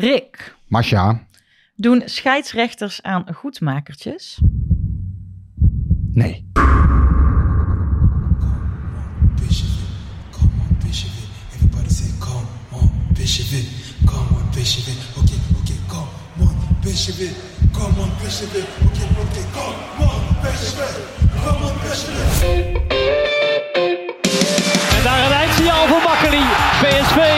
Rick, Masha, doen scheidsrechters aan goedmakertjes? nee. En daar een eindsignaal voor Makkeli. PSV,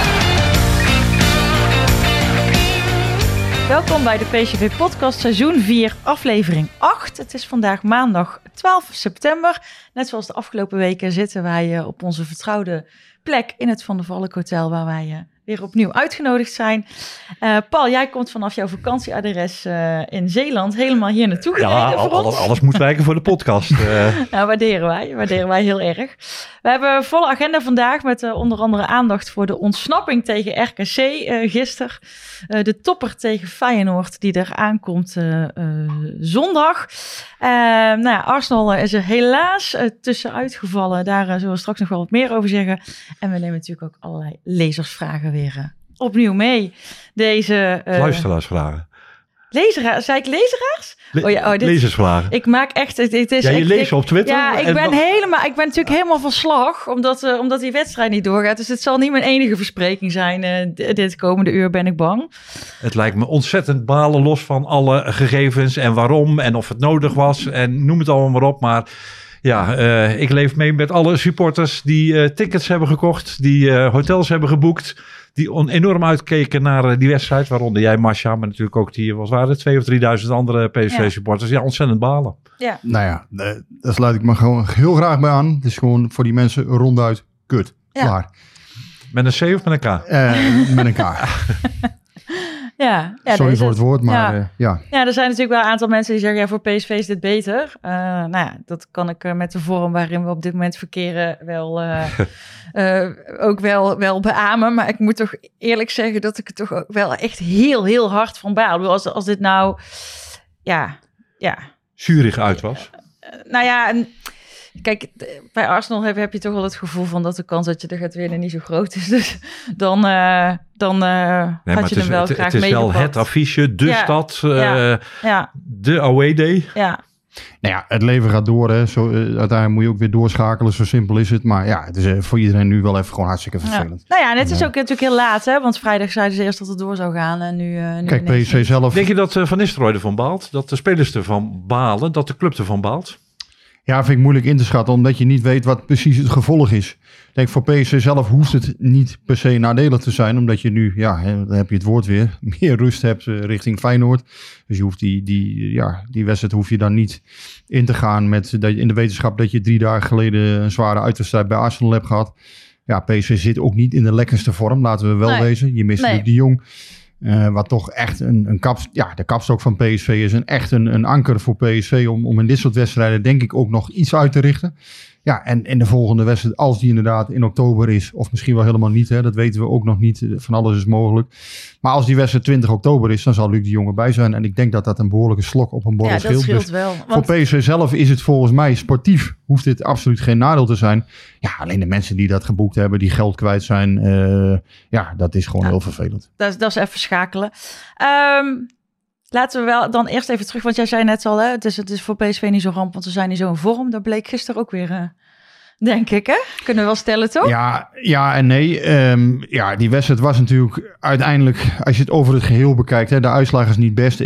Welkom bij de PCV Podcast, seizoen 4, aflevering 8. Het is vandaag maandag 12 september. Net zoals de afgelopen weken zitten wij eh, op onze vertrouwde plek in het Van der Valk Hotel, waar wij eh, weer opnieuw uitgenodigd zijn. Eh, Paul, jij komt vanaf jouw vakantieadres eh, in Zeeland helemaal hier naartoe gereden Ja, voor al- ons. alles, moet wijken voor de podcast. eh. Nou, waarderen wij. Waarderen wij heel erg. We hebben een volle agenda vandaag met onder andere aandacht voor de ontsnapping tegen RKC gisteren. De topper tegen Feyenoord die er aankomt zondag. Nou ja, Arsenal is er helaas uh, tussenuit gevallen. Daar uh, zullen we straks nog wel wat meer over zeggen. En we nemen natuurlijk ook allerlei lezersvragen weer uh, opnieuw mee. Deze... Uh, Luisteraarsvragen. Lezeraars, zei ik lezeraars? Le oh ja, oh, dit, Lezersvragen. Ik maak echt. Het, het is ja, je echt, leest ik, op Twitter. Ja, ik ben, helemaal, ik ben natuurlijk helemaal van slag. Omdat, uh, omdat die wedstrijd niet doorgaat. Dus het zal niet mijn enige verspreking zijn. Uh, dit komende uur ben ik bang. Het lijkt me ontzettend balen los van alle gegevens. En waarom. En of het nodig was. En noem het allemaal maar op. Maar. Ja, uh, ik leef mee met alle supporters die uh, tickets hebben gekocht, die uh, hotels hebben geboekt, die enorm uitkeken naar die wedstrijd, waaronder jij, Masha, maar natuurlijk ook die, was waren het, twee of drieduizend andere PSV-supporters. Ja. ja, ontzettend balen. Ja. Nou ja, daar sluit ik me gewoon heel graag bij aan. Het is gewoon voor die mensen ronduit kut. Ja. Klaar. Met een C of met een K? met een K. Ja, ja Sorry voor het woord, maar ja. Uh, ja. Ja, er zijn natuurlijk wel een aantal mensen die zeggen, ja, voor PSV is dit beter. Uh, nou ja, dat kan ik uh, met de vorm waarin we op dit moment verkeren wel, ook wel, wel beamen. Maar ik moet toch eerlijk zeggen dat ik het toch ook wel echt heel, heel hard van baal. Als, als dit nou, ja, ja. Zurig uit was? nou ja, en, Kijk, bij Arsenal heb, heb, je toch wel het gevoel van dat de kans dat je er gaat winnen niet zo groot is. Dus dan, uh, dan uh, nee, had je hem wel het, graag Het is wel het affiche, de ja. stad, uh, ja. Ja. de away day. Ja. Nou ja, het leven gaat door. Hè. Zo, uh, uiteindelijk moet je ook weer doorschakelen. Zo simpel is het. Maar ja, het is uh, voor iedereen nu wel even gewoon hartstikke vervelend. Ja. Nou ja, en het is ook natuurlijk heel laat. Hè? Want vrijdag zeiden ze eerst dat het door zou gaan. En nu, uh, nu Kijk, PSV zelf... Denk je dat Van Nistelrooy ervan baalt? Dat de spelers ervan balen? Dat de club ervan baalt? Ja, vind ik moeilijk in te schatten, omdat je niet weet wat precies het gevolg is. Ik denk voor PSV zelf hoeft het niet per se nadelig te zijn, omdat je nu, ja, dan heb je het woord weer, meer rust hebt uh, richting Feyenoord. Dus je hoeft die, die, ja, die wedstrijd hoef je dan niet in te gaan met dat je, in de wetenschap dat je drie dagen geleden een zware uitwedstrijd bij Arsenal hebt gehad. Ja, PSV zit ook niet in de lekkerste vorm, laten we wel nee. wezen. Je mist nee. natuurlijk de Jong. Uh, wat toch echt een, een kap, ja, de kapstok van PSV is. Een, echt een, een anker voor PSV om, om in dit soort wedstrijden denk ik ook nog iets uit te richten. Ja, en in de volgende wedstrijd, als die inderdaad in oktober is, of misschien wel helemaal niet, hè, dat weten we ook nog niet. Van alles is mogelijk. Maar als die wedstrijd 20 oktober is, dan zal Luc de Jonge bij zijn. En ik denk dat dat een behoorlijke slok op een borrel ja, scheelt. dat scheelt dus wel. Want... Voor PSV zelf is het volgens mij sportief, hoeft dit absoluut geen nadeel te zijn. Ja, alleen de mensen die dat geboekt hebben, die geld kwijt zijn, uh, ja, dat is gewoon ja. heel vervelend. Dat, dat is even schakelen. Um, Laten we wel dan eerst even terug, want jij zei net al, hè, het, is, het is voor PSV niet zo ramp, want ze zijn niet zo in vorm. Dat bleek gisteren ook weer, uh, denk ik, hè? Kunnen we wel stellen, toch? Ja, ja en nee. Um, ja, die wedstrijd was natuurlijk uiteindelijk, als je het over het geheel bekijkt, hè, de uitslag is niet best 1-0,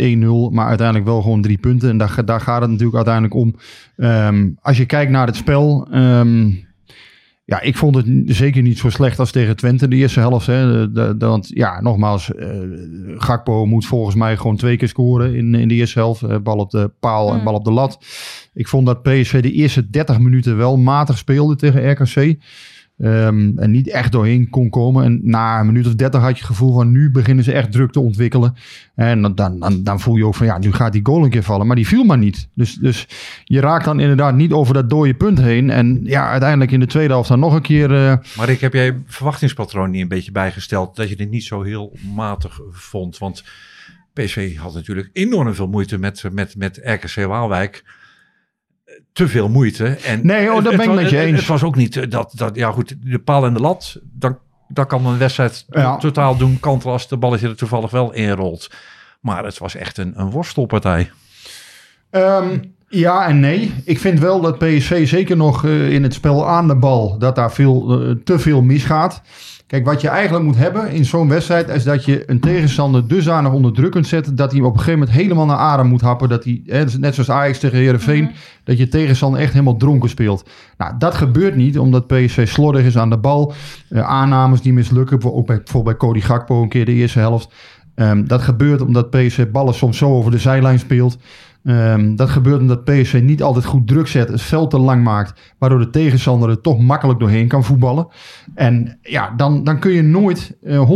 maar uiteindelijk wel gewoon drie punten. En daar, daar gaat het natuurlijk uiteindelijk om. Um, als je kijkt naar het spel, um, ja, ik vond het zeker niet zo slecht als tegen Twente de eerste helft. Hè. De, de, want ja, nogmaals, uh, Gakpo moet volgens mij gewoon twee keer scoren in, in de eerste helft. Uh, bal op de paal en bal op de lat. Ik vond dat PSV de eerste 30 minuten wel matig speelde tegen RKC. Ehm, en niet echt doorheen kon komen. En na een minuut of dertig had je het gevoel van nu beginnen ze echt druk te ontwikkelen. En dan, dan, dan, voel je ook van ja, nu gaat die goal een keer vallen. Maar die viel maar niet. Dus, dus je raakt dan inderdaad niet over dat dode punt heen. En ja, uiteindelijk in de tweede helft dan nog een keer... eh, Maar ik heb jij verwachtingspatroon niet een beetje bijgesteld dat je dit niet zo heel matig vond. Want PSV had natuurlijk enorm veel moeite met, met, met RKC Waalwijk. Te veel moeite. En Nee, oh, dat ben ik met je eens. Het was ook niet eh, dat, dat, ja goed, de paal en de lat, dan, dan kan een wedstrijd Ja. totaal doen kantelen als de balletje er toevallig wel inrolt. Maar het was echt een, een worstelpartij. Ehm, ja en nee. Ik vind wel dat PSV zeker nog eh, in het spel aan de bal, dat daar veel, eh, te veel misgaat. Kijk, wat je eigenlijk moet hebben in zo'n wedstrijd, is dat je een tegenstander dusdanig onder druk kunt zetten, dat hij op een gegeven moment helemaal naar adem moet happen. Dat hij, hè, net zoals Ajax tegen Heerenveen, dat je tegenstander echt helemaal dronken speelt. Nou, dat gebeurt niet, omdat PSV slordig is aan de bal. Eh, aannames die mislukken, ook bij, bijvoorbeeld bij Cody Gakpo een keer de eerste helft. Ehm, dat gebeurt omdat PSV ballen soms zo over de zijlijn speelt. Ehm, dat gebeurt omdat PSV niet altijd goed druk zet, het veld te lang maakt, waardoor de tegenstander er toch makkelijk doorheen kan voetballen. En ja, dan, dan kun je nooit eh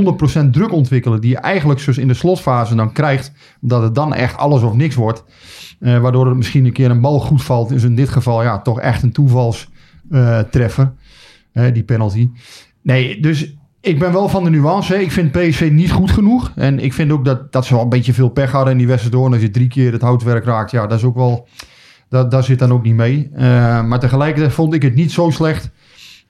100% druk ontwikkelen, die je eigenlijk zoals in de slotfase dan krijgt, omdat het dan echt alles of niks wordt. Eh, waardoor er misschien een keer een bal goed valt, is in dit geval ja, toch echt een toevalstreffer, eh, die penalty. Nee, dus ik ben wel van de nuance. hè. Ik vind PSV niet goed genoeg. En ik vind ook dat, dat ze wel een beetje veel pech hadden in die wedstrijd door. Als je drie keer het houtwerk raakt, ja, dat is ook wel... Dat, daar zit dan ook niet mee. Eh, maar tegelijkertijd vond ik het niet zo slecht...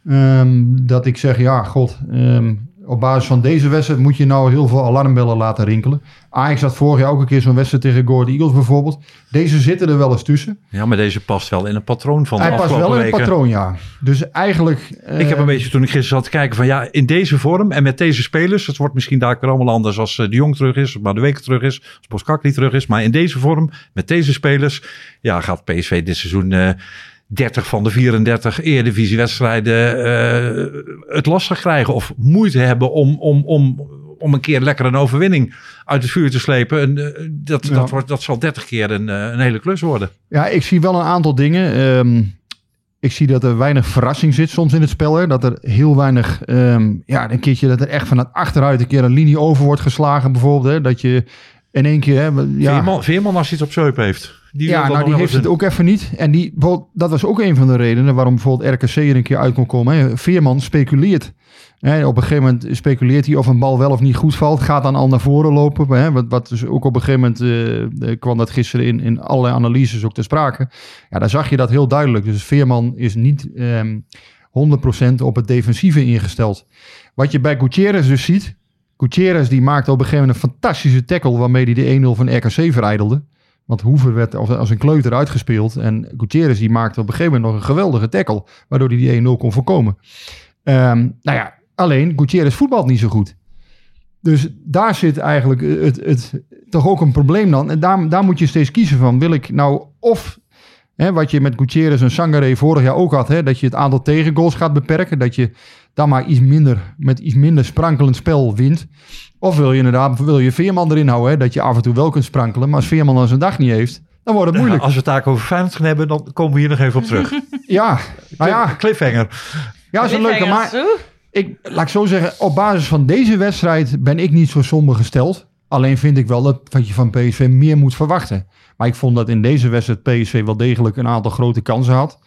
ehm, dat ik zeg, ja, god... ehm, op basis van deze wedstrijd moet je nou heel veel alarmbellen laten rinkelen. Ajax had vorig jaar ook een keer zo'n wedstrijd tegen Go Ahead Eagles bijvoorbeeld. Deze zitten er wel eens tussen. Ja, maar deze past wel in een patroon van de Hij past wel in het weken. patroon, ja. Dus eigenlijk... Ik heb eh, een beetje toen ik gisteren zat te kijken van ja, in deze vorm en met deze spelers, het wordt misschien daar allemaal anders als eh, de Jong terug is, maar de Week terug is, als Boskakli terug is, maar in deze vorm, met deze spelers, ja, gaat PSV dit seizoen eh 30 van de 34 Eredivisiewedstrijden eh het lastig krijgen of moeite hebben om, om, om, om een keer lekker een overwinning uit het vuur te slepen. En, eh, dat, Ja. dat, wordt, dat zal 30 keer een, eh, een hele klus worden. Ja, ik zie wel een aantal dingen. Ehm, ik zie dat er weinig verrassing zit soms in het spel. Hè. Dat er heel weinig, ehm, ja, een keertje dat er echt vanuit achteruit een keer een linie over wordt geslagen bijvoorbeeld. Hè. Dat je in één keer, hè, ja, Veerman, Veerman als hij het op zeup heeft. Die ja, nou die heeft het ook even niet. En die, dat was ook een van de redenen waarom bijvoorbeeld RKC er een keer uit kon komen. Hè. Veerman speculeert. Hè, op een gegeven moment speculeert hij of een bal wel of niet goed valt. Gaat dan al naar voren lopen. Hè, wat, wat dus ook op een gegeven moment eh, eh, kwam dat gisteren in, in allerlei analyses ook ter sprake. Ja, daar zag je dat heel duidelijk. Dus Veerman is niet ehm 100% op het defensieve ingesteld. Wat je bij Gutierrez dus ziet. Gutierrez die maakte op een gegeven moment een fantastische tackle waarmee hij de 1-0 van RKC verijdelde. Want Hoever werd als, een kleuter uitgespeeld. En Gutierrez die maakte op een gegeven moment nog een geweldige tackle. Waardoor hij die 1-0 kon voorkomen. Ehm, nou ja, alleen Gutierrez voetbalt niet zo goed. Dus daar zit eigenlijk het, het, toch ook een probleem dan. En daar, daar moet je steeds kiezen van. Wil ik nou of wat je met Gutierrez en Sangare vorig jaar ook had. Hè, dat je het aantal tegengoals gaat beperken. Dat je dan maar iets minder, met iets minder sprankelend spel wint. Of wil je inderdaad wil je Veerman erin houden. Hè, dat je af en toe wel kunt sprankelen. Maar als Veerman dan zijn dag niet heeft, dan wordt het Ja, moeilijk. als we het daar over Feyenoord gaan hebben, dan komen we hier nog even op terug. Ja, nou ja, Cliffhanger. ja is een leuke. Maar ik, laat ik zo zeggen, op basis van deze wedstrijd ben ik niet zo somber gesteld. Alleen vind ik wel dat je van PSV meer moet verwachten. Maar ik vond dat in deze wedstrijd PSV wel degelijk een aantal grote kansen had.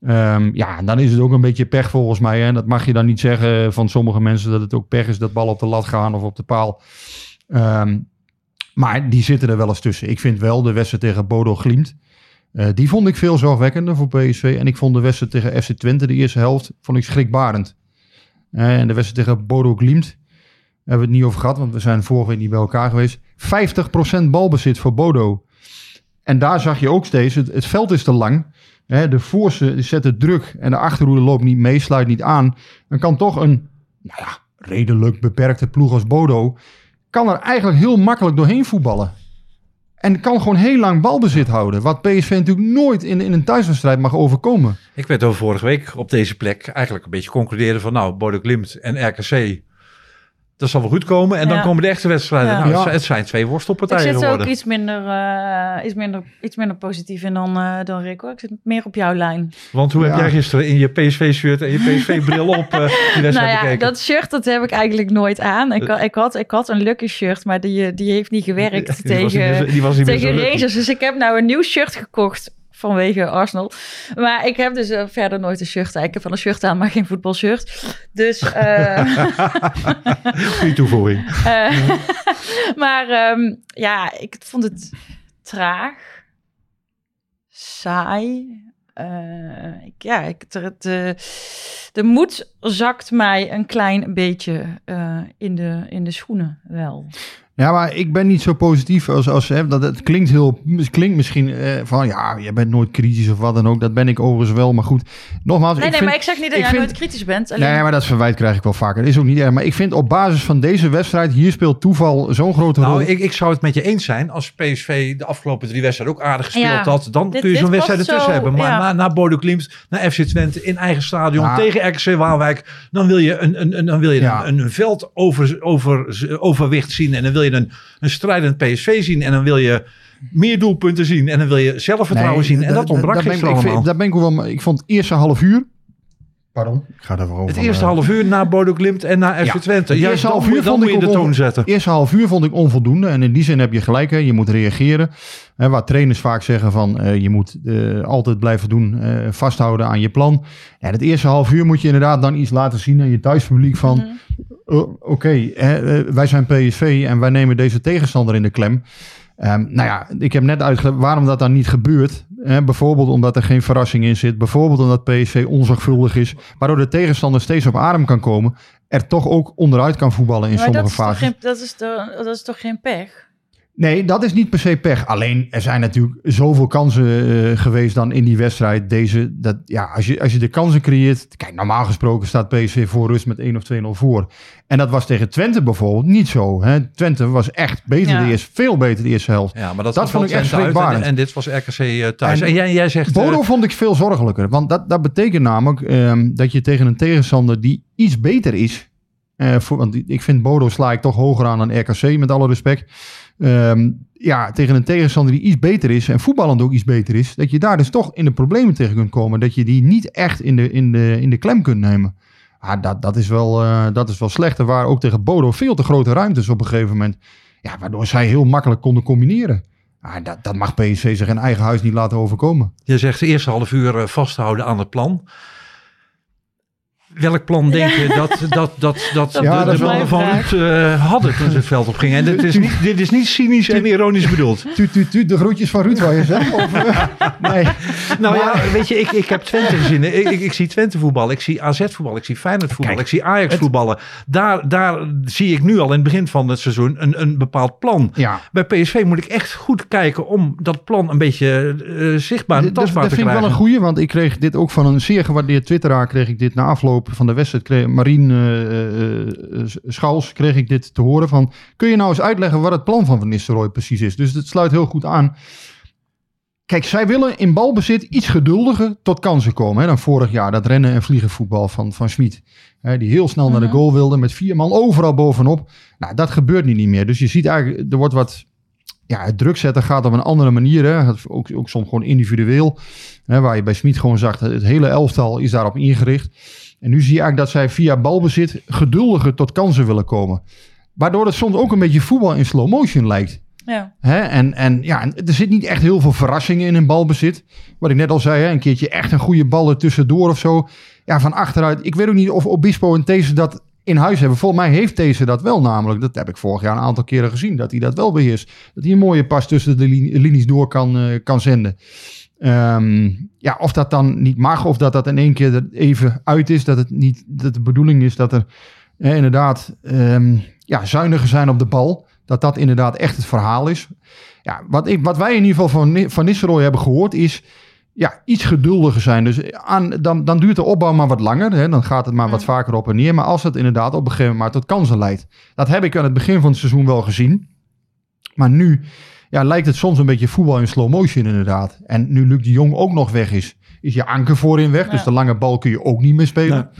Ehm, ja, en dan is het ook een beetje pech volgens mij. Hè. Dat mag je dan niet zeggen van sommige mensen dat het ook pech is dat ballen op de lat gaan of op de paal. Ehm, maar die zitten er wel eens tussen. Ik vind wel de wedstrijd tegen Bodo Glimt. eh, die vond ik veel zorgwekkender voor PSV. En ik vond de wedstrijd tegen FC Twente, de eerste helft, vond ik schrikbarend. Eh, en de wedstrijd tegen Bodo Glimt hebben we het niet over gehad, want we zijn vorige week niet bij elkaar geweest. 50% balbezit voor Bodo. En daar zag je ook steeds, het, het veld is te lang. Hè, de voorste zetten druk en de achterhoede loopt niet mee, sluit niet aan. Dan kan toch een nou ja, redelijk beperkte ploeg als Bodo... kan er eigenlijk heel makkelijk doorheen voetballen. En kan gewoon heel lang balbezit houden. Wat PSV natuurlijk nooit in, in een thuiswedstrijd mag overkomen. Ik werd over vorige week op deze plek eigenlijk een beetje concluderen van nou, Bodo Glimt en RKC Dat zal wel goed komen. En dan komen de echte wedstrijden. Ja. Nou, het, Ja. zijn, het zijn twee Ik worstelpartijen zit er ook geworden. iets minder, eh, iets, minder, iets minder positief in dan, eh dan Rick. Hoor. Ik zit meer op jouw lijn. Want hoe heb jij gisteren in je PSV-shirt en je PSV-bril op eh, die wedstrijd Nou ja, bekeken? dat shirt dat heb ik eigenlijk nooit aan. Ik, had- ik, had, ik had een Lucky shirt, maar die, die heeft niet gewerkt Die was niet tegen, meer- die was niet tegen. Rangers. Dus ik heb nou een nieuw shirt gekocht vanwege Arsenal. Maar ik heb dus eh, verder nooit een shirt. Ik heb wel een shirt aan, maar geen voetbalshirt. Dus, Goeie toevoeging. eh, maar ehm, ja, ik vond het traag, saai. Ik, ja, ik, de, de moed zakt mij een klein beetje in, de, in de schoenen wel. Ja, maar ik ben niet zo positief als, als hè, dat het klinkt heel, het klinkt misschien eh, van ja, je bent nooit kritisch of wat dan ook. Dat ben ik overigens wel, maar goed. Nogmaals, Nee, ik nee, vind, maar ik zeg niet dat ik jij vind- nooit kritisch bent. Alleen, Nee, maar dat verwijt krijg ik wel vaker. Dat is ook niet erg. Maar ik vind op basis van deze wedstrijd, hier speelt toeval zo'n grote rol. Nou, ik, ik zou het met je eens zijn als PSV de afgelopen drie wedstrijden ook aardig gespeeld Ja, had. Dan dit- kun je zo'n wedstrijd ertussen zo, hebben. Maar ja. na, na Bodo Klimt, naar FC Twente in eigen stadion Ja. tegen RKC Waalwijk. Dan wil je een, een, een, dan wil je Ja. een, een veld over, over, overwicht zien. En dan wil je een, een strijdend PSV zien. En dan wil je meer doelpunten zien. En dan wil je zelfvertrouwen Nee, zien. En da- dat da- ontbrak ik- gisteren ik allemaal. Daar ben ik wel, ik vond het eerste half uur. Pardon, ik ga er over. Het eerste eh, half uur na Bodo Klimt en na FC Ja. Twente. Het Juist eerste half uur vond ik de ook toon zetten. eerste half uur vond ik onvoldoende. En in die zin heb je gelijk. Hè. Je moet reageren. Hè, waar trainers vaak zeggen van eh, je moet eh, altijd blijven doen. eh, vasthouden aan je plan. Ja, het eerste half uur moet je inderdaad dan iets laten zien aan je thuispubliek van... Mhm. Oké, hè, wij zijn PSV en wij nemen deze tegenstander in de klem. Ehm, nou ja, ik heb net uitgelegd waarom dat dan niet gebeurt. Hè, bijvoorbeeld omdat er geen verrassing in zit. Bijvoorbeeld omdat PSV onzorgvuldig is. Waardoor de tegenstander steeds op adem kan komen. Er toch ook onderuit kan voetballen in maar sommige dat is, geen, dat, is dat is toch geen pech? Nee, dat is niet per se pech. Alleen er zijn natuurlijk zoveel kansen eh, geweest dan in die wedstrijd. Deze, dat, ja, als, je, als je de kansen creëert. Kijk, normaal gesproken staat PSV voor rust met 1 of 2-0 voor. En dat was tegen Twente bijvoorbeeld niet zo. Hè. Twente was echt beter Ja. de eerste, veel beter de eerste helft. Ja, maar dat, vond ik echt schrikbarend. En, en dit was RKC eh, thuis. En, En jij, jij zegt... eh, Bodo vond ik veel zorgelijker. Want dat, dat betekent namelijk ehm, dat je tegen een tegenstander die iets beter is. eh, voor, want ik vind Bodo sla ik toch hoger aan dan RKC, met alle respect. Ehm, ja, tegen een tegenstander die iets beter is en voetballend ook iets beter is. Dat je daar dus toch in de problemen tegen kunt komen. Dat je die niet echt in de, in de, in de klem kunt nemen. Ah, dat, dat, is wel, eh, dat is wel slecht. Er waren ook tegen Bodo veel te grote ruimtes op een gegeven moment. Ja, waardoor zij heel makkelijk konden combineren. Ah, dat, dat mag PSV zich in eigen huis niet laten overkomen. Je zegt de eerste half uur eh, vasthouden aan het plan. Welk plan denk je dat, dat, dat, dat, Dat Ja, de, dat de mannen van Ruud eh, hadden toen ze het veld op gingen? En dit is niet, dit is niet cynisch en ironisch bedoeld. Tuut, tuut, tuut, de groetjes van Ruud, waar je zegt? Of, eh, nee. Nou Maar- ja, weet je, ik, ik heb Twente gezien. Ik, ik, ik zie Twente voetballen, ik zie AZ voetballen, ik zie Feyenoord voetballen, Kijk, ik zie Ajax het- voetballen. Daar, daar zie ik nu al in het begin van het seizoen een, een bepaald plan. Ja, Bij PSV moet ik echt goed kijken om dat plan een beetje eh, zichtbaar en dat, dat tastbaar vind te ik krijgen. wel een goeie, want ik kreeg dit ook van een zeer gewaardeerd twitteraar. Kreeg ik dit na afloop van de wedstrijd. Kreeg, Marien eh, eh, Schals kreeg ik dit te horen van... Kun je nou eens uitleggen wat het plan van Van Nistelrooy precies is? Dus het sluit heel goed aan. Kijk, zij willen in balbezit iets geduldiger tot kansen komen. Hè, dan vorig jaar dat rennen en vliegen voetbal van, van Schmid. Hè, die heel snel naar de Mhm. goal wilde met vier man overal bovenop. Nou, dat gebeurt nu niet meer. Dus je ziet eigenlijk, er wordt wat... Ja, het druk zetten gaat op een andere manier. Hè. Ook, ook soms gewoon individueel. Hè, waar je bij Smit gewoon zag, het hele elftal is daarop ingericht. En nu zie je eigenlijk dat zij via balbezit geduldiger tot kansen willen komen. Waardoor het soms ook een beetje voetbal in slow motion lijkt. Ja. Hè? En, en ja, er zit niet echt heel veel verrassingen in een balbezit. Wat ik net al zei, hè? een keertje echt een goede bal er tussendoor of zo. Ja, van achteruit. Ik weet ook niet of Obispo en These dat in huis hebben. Volgens mij heeft These dat wel namelijk. Dat heb ik vorig jaar een aantal keren gezien. Dat hij dat wel beheerst. Dat hij een mooie pas tussen de li- linies door kan, eh, kan zenden. Ehm, ja, of dat dan niet mag. Of dat dat in één keer er even uit is. Dat het niet dat de bedoeling is dat er eh, inderdaad ehm, ja, zuiniger zijn op de bal. Dat dat inderdaad echt het verhaal is. Ja, wat, ik, wat wij in ieder geval van, van Nistelrooy hebben gehoord is... Ja, iets geduldiger zijn. Dus aan, dan, dan duurt de opbouw maar wat langer. Hè? Dan gaat het maar wat vaker op en neer. Maar als het inderdaad op een gegeven moment tot kansen leidt. Dat heb ik aan het begin van het seizoen wel gezien. Maar nu ja, lijkt het soms een beetje voetbal in slow motion inderdaad. En nu Luc de Jong ook nog weg is, is je anker voorin weg. Dus de lange bal kun je ook niet meer spelen.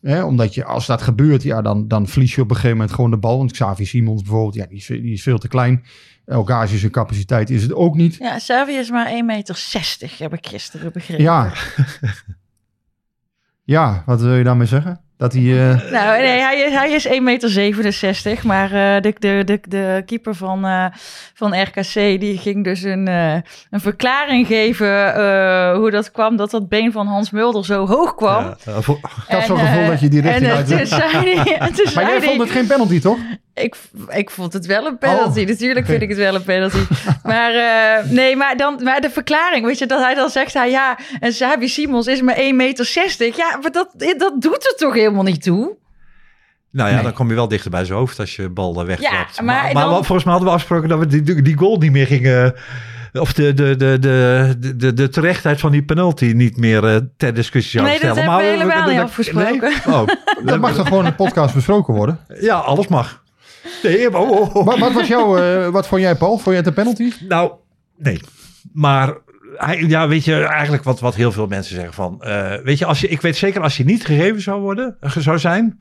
Hè, omdat je, als dat gebeurt, ja, dan, dan verlies je op een gegeven moment gewoon de bal. Want Xavi Simons bijvoorbeeld, ja, die is, die is veel te klein. El Ghazi zijn capaciteit is het ook niet. Ja, Servi is maar 1,60 meter, heb ik gisteren begrepen. Ja. ja, wat wil je daarmee zeggen? Dat hij... eh, Nou, nee, hij, hij is 1,67 meter, maar eh, de, de, de, de keeper van, eh, van RKC die ging dus een, eh, een verklaring geven eh, hoe dat kwam dat dat been van Hans Mulder zo hoog kwam. Ja, ik had zo'n gevoel dat je die en, richting uit... toen zei hij- en toen Maar zei jij hij- vond het geen penalty, toch? Ik, ik vond het wel een penalty. Oh. Natuurlijk vind ik het wel een penalty. maar eh, nee, maar, dan, maar de verklaring, weet je, dat hij dan zegt, hij, ja, en Sabi Simons is maar 1,60 meter. Ja, maar dat, dat doet er toch helemaal niet toe? Nou ja, Nee. dan kom je wel dichter bij zijn hoofd als je bal wegklapt. Ja, maar maar maar, dan- volgens mij hadden we afgesproken dat we die, die, goal niet meer gingen... Of de, de, de, de, de, de, terechtheid van die penalty niet meer eh, ter discussie zouden Nee, dat stellen. hebben we helemaal niet dat- afgesproken. Nee? Oh, Dat mag toch gewoon in de podcast besproken worden? ja, alles mag. Nee, maar, oh, oh, oh. Wat, wat was jouw... eh, wat vond jij, Paul? Vond jij het een penalty? Nou, nee. Maar hij, ja, weet je, eigenlijk wat, wat heel veel mensen zeggen van... eh, weet je, als je, ik weet zeker als je niet gegeven zou worden, eh, zou zijn...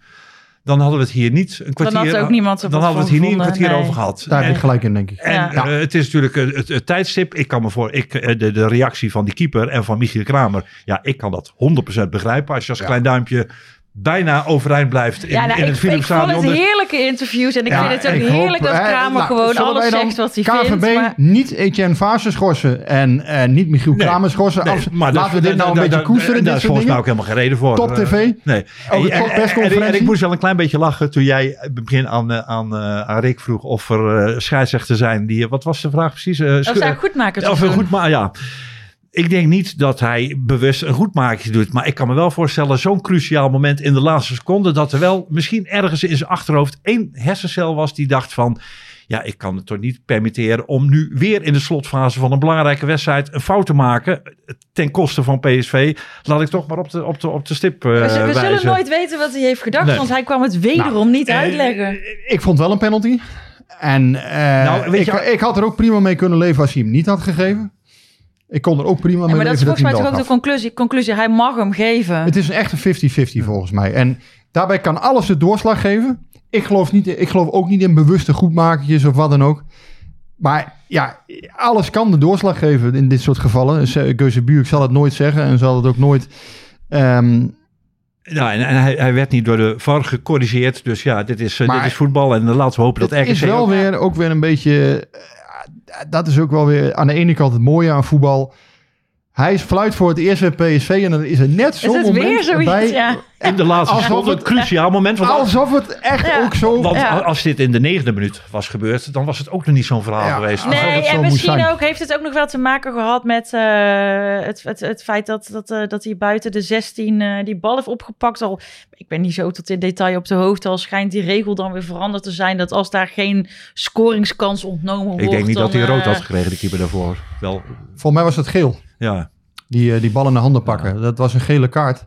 Dan hadden we het hier niet een kwartier... had ook niemand Dan hadden we het hier niet een kwartier over gehad. Daar heb ik gelijk in, denk ik. En Ja. het is natuurlijk het, het, het tijdstip. Ik kan me voor ik, de, de reactie van die keeper en van Michiel Kramer. Ja, ik kan dat 100% begrijpen. Als je als klein duimpje bijna overeind blijft in, Ja, nou, in het ik, ik vond het dus- heerlijke interviews. En ik Ja, vind het ook hoop, heerlijk dat Kramer nou, gewoon alles zegt wat hij KVB vindt. Maar... niet Etienne Vaassen schorsen en eh, niet Michiel Nee. Kramer schorsen. Nee, Als- maar laten we dit nou een beetje koesteren, Daar is volgens mij ook helemaal geen reden voor. Top Eh, TV? Nee. De En- ik moest wel een klein beetje lachen toen jij in het begin aan, eh, aan, eh, aan Rick vroeg of er scheidsrechter zijn die... Wat was de vraag precies? Eh, Of zou goed maken. Of goed maar ja. Ik denk niet dat hij bewust een goedmaakje doet. Maar ik kan me wel voorstellen, zo'n cruciaal moment in de laatste seconde. dat er wel misschien ergens in zijn achterhoofd één hersencel was die dacht van. Ja, ik kan het toch niet permitteren om nu weer in de slotfase van een belangrijke wedstrijd een fout te maken. ten koste van PSV. Laat ik toch maar op de, op de, op de stip uh, We, wijzen. zullen nooit weten wat hij heeft gedacht, Nee. want hij kwam het wederom Nou, niet eh, uitleggen. Ik vond wel een penalty. En eh, Nou, weet ik, je- ik had er ook prima mee kunnen leven als hij hem niet had gegeven. Ik kon er ook prima Ja, mee maar dat is volgens mij toch ook de conclusie. conclusie. Hij mag hem geven. Het is een echte 50-50 volgens mij. En daarbij kan alles de doorslag geven. Ik geloof, niet, ik geloof ook niet in bewuste goedmakertjes of wat dan ook. Maar ja, alles kan de doorslag geven in dit soort gevallen. Geuze Buurk zal het nooit zeggen en zal het ook nooit... ehm, Ja, en, en hij, hij werd niet door de VAR gecorrigeerd. Dus ja, dit is, eh, Maar dit is voetbal. En laten we hopen dat Het RKC... is wel ook- weer, ook weer een beetje... dat is ook wel weer aan de ene kant het mooie aan voetbal. Hij is fluit voor het eerst bij PSV en dan is er net zo'n het moment weer zoiets? bij. Ja. in de laatste Alsof seconde, een het- cruciaal moment. Want, Alsof het echt Ja. ook zo... want Ja. als dit in de negende minuut was gebeurd, dan was het ook nog niet zo'n verhaal Ja. geweest. Nee, het zo en misschien ook heeft het ook nog wel te maken gehad met eh, het, het, het feit dat, dat, eh, dat hij buiten de 16 eh, die bal heeft opgepakt. Al, ik ben niet zo tot in detail op de hoogte, al schijnt die regel dan weer veranderd te zijn. Dat als daar geen scoringskans ontnomen wordt. Ik denk niet dat hij rood had gekregen, de keeper daarvoor. Wel, Volgens mij was het geel. Ja. Die, eh, die bal in de handen pakken. Dat was een gele kaart.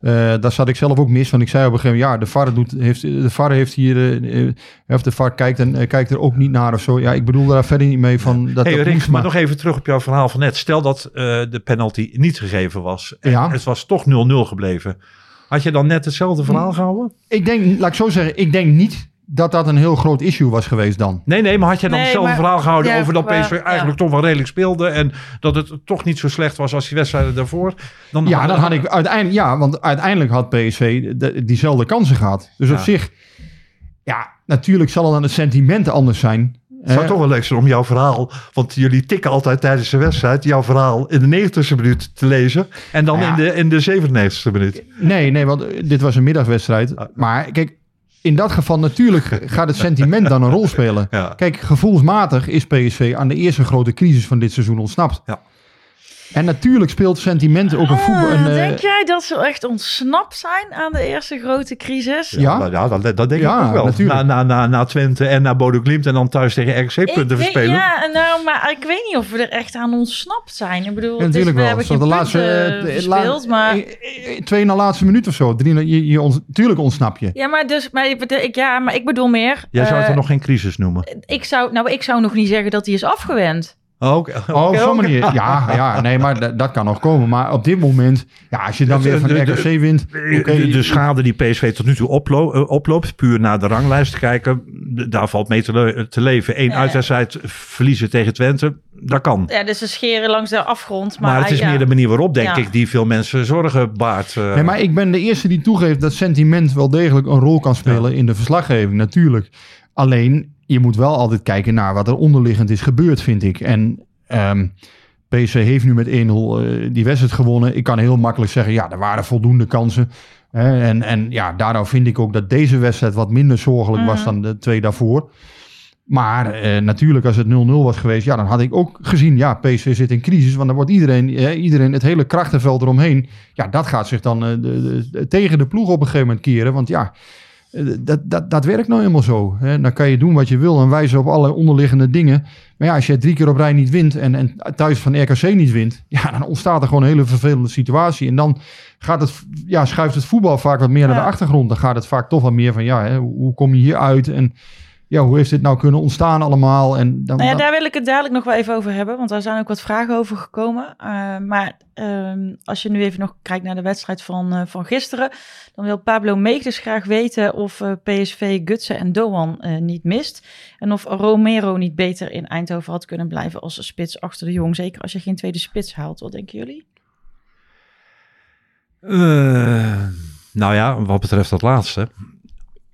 Eh daar zat ik zelf ook mis. Want ik zei op een gegeven moment, ja, de VAR, doet, heeft, de VAR heeft hier, eh, of de VAR kijkt, en, kijkt er ook niet naar of zo. Ja, ik bedoel daar verder niet mee van dat Hey, dat Rick, maar nog even terug op jouw verhaal van net. Stel dat de penalty niet gegeven was. En Ja. het was toch 0-0 gebleven. Had je dan net hetzelfde verhaal gehouden? Ik denk, laat ik zo zeggen, ik denk niet dat dat een heel groot issue was geweest dan. Nee, nee, maar had je dan Nee, hetzelfde maar- verhaal gehouden ja, over dat PSV eigenlijk toch wel redelijk speelde en dat het toch niet zo slecht was als die wedstrijden daarvoor? Dan Ja, dan had ik uiteindelijk, ja, want uiteindelijk had PSV de- diezelfde kansen gehad. Dus op zich, ja, natuurlijk zal het dan het sentiment anders zijn. Het zou hè. toch wel leuk zijn om jouw verhaal, want jullie tikken altijd tijdens de wedstrijd, jouw verhaal in de 90ste minuut te lezen en dan Ja. in, de, in de 97ste minuut. Nee, nee, want dit was een middagwedstrijd. Maar kijk, in dat geval natuurlijk gaat het sentiment dan een rol spelen. Ja. Kijk, gevoelsmatig is PSV aan de eerste grote crisis van dit seizoen ontsnapt. Ja. En natuurlijk speelt sentiment ook een voetbal. Ah, Een, eh, denk jij dat ze echt ontsnapt zijn aan de eerste grote crisis? Ja. ja dat, dat denk Ja, ik ook wel. natuurlijk. Na, na, na, na Twente en naar Bodo Glimt en dan thuis tegen RKC punten verspelen. Ja, nou, maar ik weet niet of we er echt aan ontsnapt zijn. Ik bedoel, Ja, het is- natuurlijk we wel. hebben Zo geen de laatste, punten eh, de- verspeeld, la- maar... eh, Twee na laatste minuut of zo. Drie, je, je tuurlijk ontsnap je. Ja, maar, dus, maar, ik, ik- ja, maar ik bedoel meer... Jij zou het nog geen crisis noemen. ik zou, nou, ik zou nog niet zeggen dat hij is afgewend. Oh, Oké, Oh, op zo'n oké. manier. Ja, ja, nee, maar dat kan nog komen. Maar op dit moment, ja, als je dan weer van de- de- RKC wint. Oké, de, de schade die PSV tot nu toe oplo- eh, oploopt, puur naar de ranglijst te kijken, daar valt mee te, le- te leven. Eén Ja. uitwedstrijd verliezen tegen Twente, dat kan. Ja, dus ze scheren langs de afgrond. Maar, Maar, het is ja. meer de manier waarop, denk Ja. ik, die veel mensen zorgen baart. eh. Nee, maar ik ben de eerste die toegeeft dat sentiment wel degelijk een rol kan spelen in de verslaggeving, natuurlijk. Alleen, je moet wel altijd kijken naar wat er onderliggend is gebeurd, vind ik. En ehm PSV heeft nu met 1-0 eh, die wedstrijd gewonnen. Ik kan heel makkelijk zeggen, ja, er waren voldoende kansen. Hè, en, en ja, daardoor vind ik ook dat deze wedstrijd wat minder zorgelijk was Mhm. dan de twee daarvoor. Maar eh, natuurlijk, als het 0-0 was geweest, ja, dan had ik ook gezien, ja, PSV zit in crisis. Want dan wordt iedereen, eh, iedereen het hele krachtenveld eromheen, ja, dat gaat zich dan eh, de, tegen de ploeg op een gegeven moment keren. Want ja, dat, dat, dat werkt nou helemaal zo. Hè. Dan kan je doen wat je wil en wijzen op alle onderliggende dingen. Maar ja, als je drie keer op rij niet wint en, en thuis van RKC niet wint, ja, dan ontstaat er gewoon een hele vervelende situatie. En dan gaat het, ja, schuift het voetbal vaak wat meer naar de achtergrond. Dan gaat het vaak toch wat meer van, ja, hè, hoe hoe kom je hier uit en ja, hoe heeft dit nou kunnen ontstaan allemaal? En dan, Nou ja, dan- daar wil ik het dadelijk nog wel even over hebben, want daar zijn ook wat vragen over gekomen. Uh, maar um, als je nu even nog kijkt naar de wedstrijd van, uh, van gisteren, dan wil Pablo dus graag weten of uh, PSV Gutsen en Doan uh, niet mist. En of Romero niet beter in Eindhoven had kunnen blijven als spits achter de jong. Zeker als je geen tweede spits haalt. Wat denken jullie? Uh, nou ja, wat betreft dat laatste.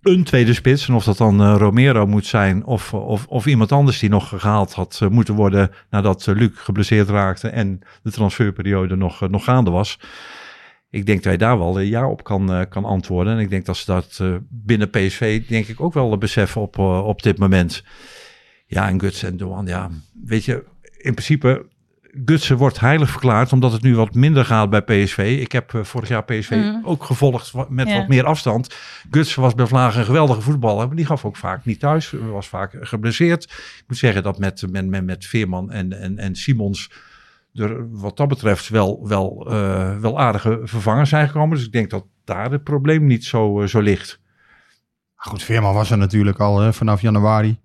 Een tweede spits, en of dat dan uh, Romero moet zijn of, of, of iemand anders die nog gehaald had uh, moeten worden nadat uh, Luc geblesseerd raakte en de transferperiode nog, nog gaande was. Ik denk dat hij daar wel ja op kan, kan antwoorden. En ik denk dat ze dat binnen PSV denk ik ook wel beseffen op, op dit moment. Ja, en Guts en Doan, ja, weet je, in principe Gutsen wordt heilig verklaard omdat het nu wat minder gaat bij PSV. Ik heb uh, vorig jaar PSV mm. ook gevolgd met ja. wat meer afstand. Gutsen was bij Vlagen een geweldige voetballer, maar die gaf ook vaak niet thuis. Was vaak geblesseerd. Ik moet zeggen dat met, met, met, met Veerman en, en, en Simons er wat dat betreft wel, wel, uh, wel aardige vervangers zijn gekomen. Dus ik denk dat daar het probleem niet zo, uh, zo ligt. Goed, Veerman was er natuurlijk al hè, vanaf januari.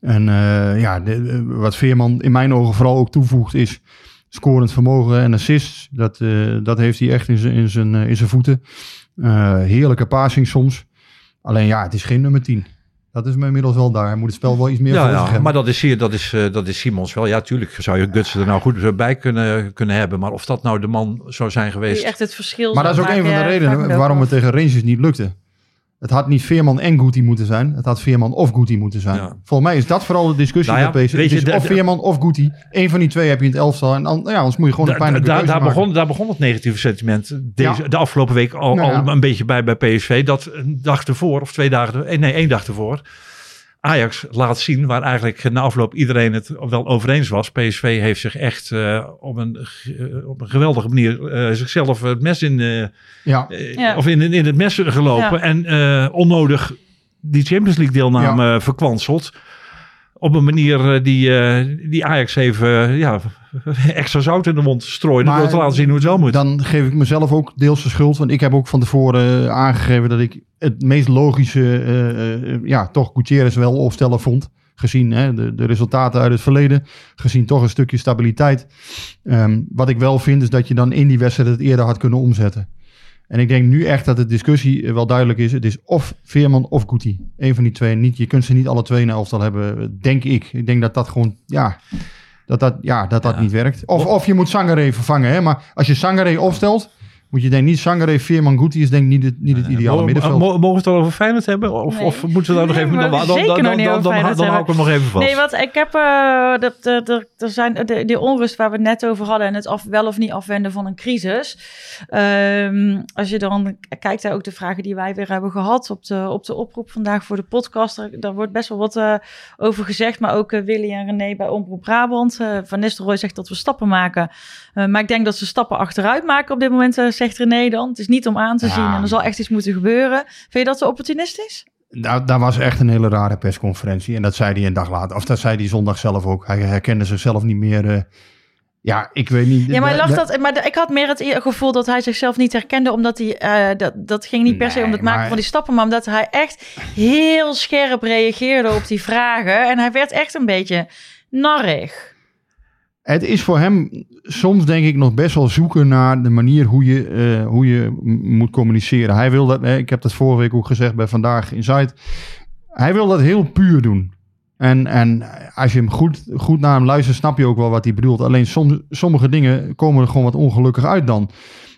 En uh, ja, de, wat Veerman in mijn ogen vooral ook toevoegt is scorend vermogen en assists. Dat, uh, dat heeft hij echt in zijn, in zijn, uh, in zijn voeten. heerlijke passing soms. Alleen ja, het is geen nummer 10. Dat is me inmiddels wel daar. Hij moet het spel wel iets meer ja, voor ja, zich hebben. Maar dat is, hier, dat, is, uh, dat is Simons wel. Ja, tuurlijk zou je Gutsen er nou goed bij kunnen, kunnen hebben. Maar of dat nou de man zou zijn geweest... Die echt het verschil Maar dat is ook een van de redenen waarom het tegen Rangers niet lukte. Het had niet Veerman en Guti moeten zijn. Het had Veerman of Guti moeten zijn. Ja. Volgens mij is dat vooral de discussie nou ja, bij PSV. Is of Veerman of Guti. Eén van die twee heb je in het elftal. En dan, ja, anders moet je gewoon een pijnlijke da, keuze daar maken. begon, daar begon het negatieve sentiment deze, ja. de afgelopen week al, Nou al een beetje bij bij PSV. Dat een dag ervoor, of twee dagen, nee één dag ervoor... Ajax laat zien waar eigenlijk na afloop iedereen het wel over eens was. PSV heeft zich echt uh, op, een, uh, op een geweldige manier uh, zichzelf het mes in, ja. ja. of in, in het mes gelopen. Ja. En onnodig die Champions League deelname ja. verkwanseld. Op een manier die, die Ajax even ja, extra zout in de mond strooide. Maar, door te laten zien hoe het wel moet. Dan geef ik mezelf ook deels de schuld. Want ik heb ook van tevoren aangegeven dat ik het meest logische, uh, uh, ja, toch Gutierrez wel opstellen vond. Gezien hè, de, de, resultaten uit het verleden. Gezien toch een stukje stabiliteit. Um, wat ik wel vind is dat je dan in die wedstrijd het eerder had kunnen omzetten. En ik denk nu echt dat de discussie wel duidelijk is. Het is of Veerman of Guti. Eén van die twee. Niet, je kunt ze niet alle twee in elftal hebben, denk ik. Ik denk dat dat gewoon, ja, dat dat, ja, dat, dat ja. niet werkt. Of, of je moet Sangaré vervangen. Hè? Maar als je Sangaré opstelt, moet je denk niet Sangaré, Veerman, Guti is denk ik niet het, niet het ideale uh, middenveld. Mogen we het al over Feyenoord hebben? Of, nee. of moeten we daar nog even... Nee, dan, dan, dan, nog dan, dan, dan, Feyenoord dan hou ik hem nog even vast. Nee, want ik heb... Uh, de, de, de, er zijn de, de onrust waar we het net over hadden... en het af, wel of niet afwenden van een crisis. Um, als je dan kijkt naar ook de vragen die wij weer hebben gehad... op de, op de oproep vandaag voor de podcast... Er, daar wordt best wel wat uh, over gezegd. Maar ook uh, Willy en René bij Omroep Brabant. Uh, Van Nistelrooy zegt dat we stappen maken. Uh, maar ik denk dat ze stappen achteruit maken op dit moment, uh, zegt René dan. Het is niet om aan te zien en er zal echt iets moeten gebeuren. Vind je dat te opportunistisch? Nou, daar was echt een hele rare persconferentie. En dat zei hij een dag later. Of dat zei hij zondag zelf ook. Hij herkende zichzelf niet meer. Uh, ja, ik weet niet. Ja, maar, lag dat, maar ik had meer het gevoel dat hij zichzelf niet herkende. Omdat hij. Uh, dat, dat ging niet per se om het maken maar... van die stappen. Maar omdat hij echt heel scherp reageerde op die vragen. En hij werd echt een beetje narrig. Het is voor hem soms denk ik nog best wel zoeken naar de manier hoe je, eh, hoe je moet communiceren. Hij wil dat, ik heb dat vorige week ook gezegd bij Vandaag Inside. Hij wil dat heel puur doen. En, en als je hem goed, goed naar hem luistert, snap je ook wel wat hij bedoelt. Alleen soms, sommige dingen komen er gewoon wat ongelukkig uit dan.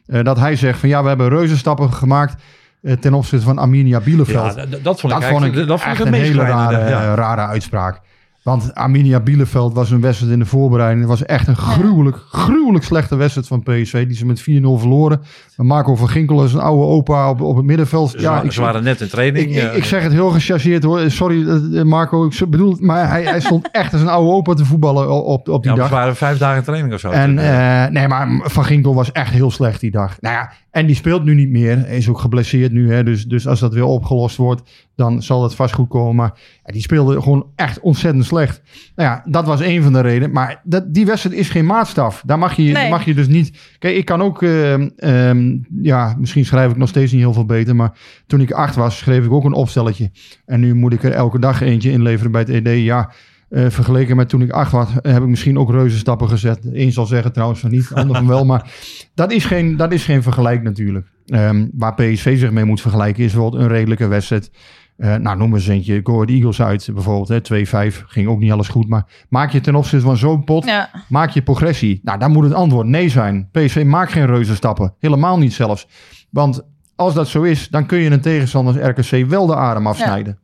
Eh, dat hij zegt van ja, we hebben reuzenstappen gemaakt eh, ten opzichte van Arminia Bielefeld. Ja, dat vond ik dat vond ik, dat vond een hele rare, ja. rare uitspraak. Want Arminia Bielefeld was een wedstrijd in de voorbereiding. Het was echt een gruwelijk, gruwelijk slechte wedstrijd van PSV. Die ze met 4-0 verloren. Maar Marco van Ginkel is een oude opa op, op het middenveld. Ze, wa- ze waren net in training. ik, ik, eh, ik zeg het heel gechargeerd hoor. Sorry eh, Marco, ik bedoel, het, maar hij, hij stond echt als een oude opa te voetballen op, op, die ja, dag. ze waren vijf dagen in training of zo. En eh, eh, nee, maar Van Ginkel was echt heel slecht die dag. Nou ja, en die speelt nu niet meer. Hij is ook geblesseerd nu. Hè, dus, dus als dat weer opgelost wordt, dan zal dat vast goed komen. Maar ja, die speelde gewoon echt ontzettend slecht. Nou ja, dat was een van de redenen. Maar dat, die wedstrijd is geen maatstaf. Daar mag je, Nee. mag je dus niet... Kijk, ik kan ook... ehm, ehm, ja, misschien schrijf ik nog steeds niet heel veel beter. Maar toen ik acht was, schreef ik ook een opstelletje. En nu moet ik er elke dag eentje inleveren bij het ED. Ja, eh, vergeleken met toen ik acht was, heb ik misschien ook reuzenstappen gezet. Eén zal zeggen trouwens van niet, de ander van wel. Maar dat is geen, dat is geen vergelijk natuurlijk. Ehm, waar PSV zich mee moet vergelijken is bijvoorbeeld een redelijke wedstrijd. Eh, nou, noem eens eentje. Ahead Eagles uit bijvoorbeeld. hè, 2-5. Ging ook niet alles goed. Maar maak je ten opzichte van zo'n pot, Ja. maak je progressie. Nou, dan moet het antwoord nee zijn. PSV maakt geen reuzenstappen. Helemaal niet zelfs. Want als dat zo is, dan kun je een tegenstander als RKC wel de adem afsnijden.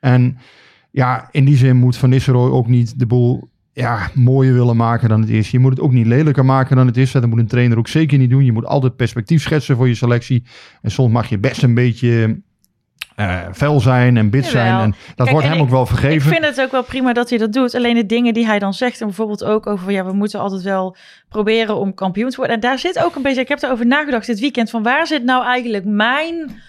En ja, in die zin moet Van Nistelrooy ook niet de boel ja, mooier willen maken dan het is. Je moet het ook niet lelijker maken dan het is. Dat moet een trainer ook zeker niet doen. Je moet altijd perspectief schetsen voor je selectie. En soms mag je best een beetje eh fel zijn en bit zijn. En dat Kijk, wordt en hem ik- ook wel Ik vergeven. vind het ook wel prima dat hij dat doet. Alleen de dingen die hij dan zegt, en bijvoorbeeld ook over, ja, we moeten altijd wel proberen om kampioen te worden. En daar zit ook een beetje, ik heb erover nagedacht dit weekend, van waar zit nou eigenlijk mijn,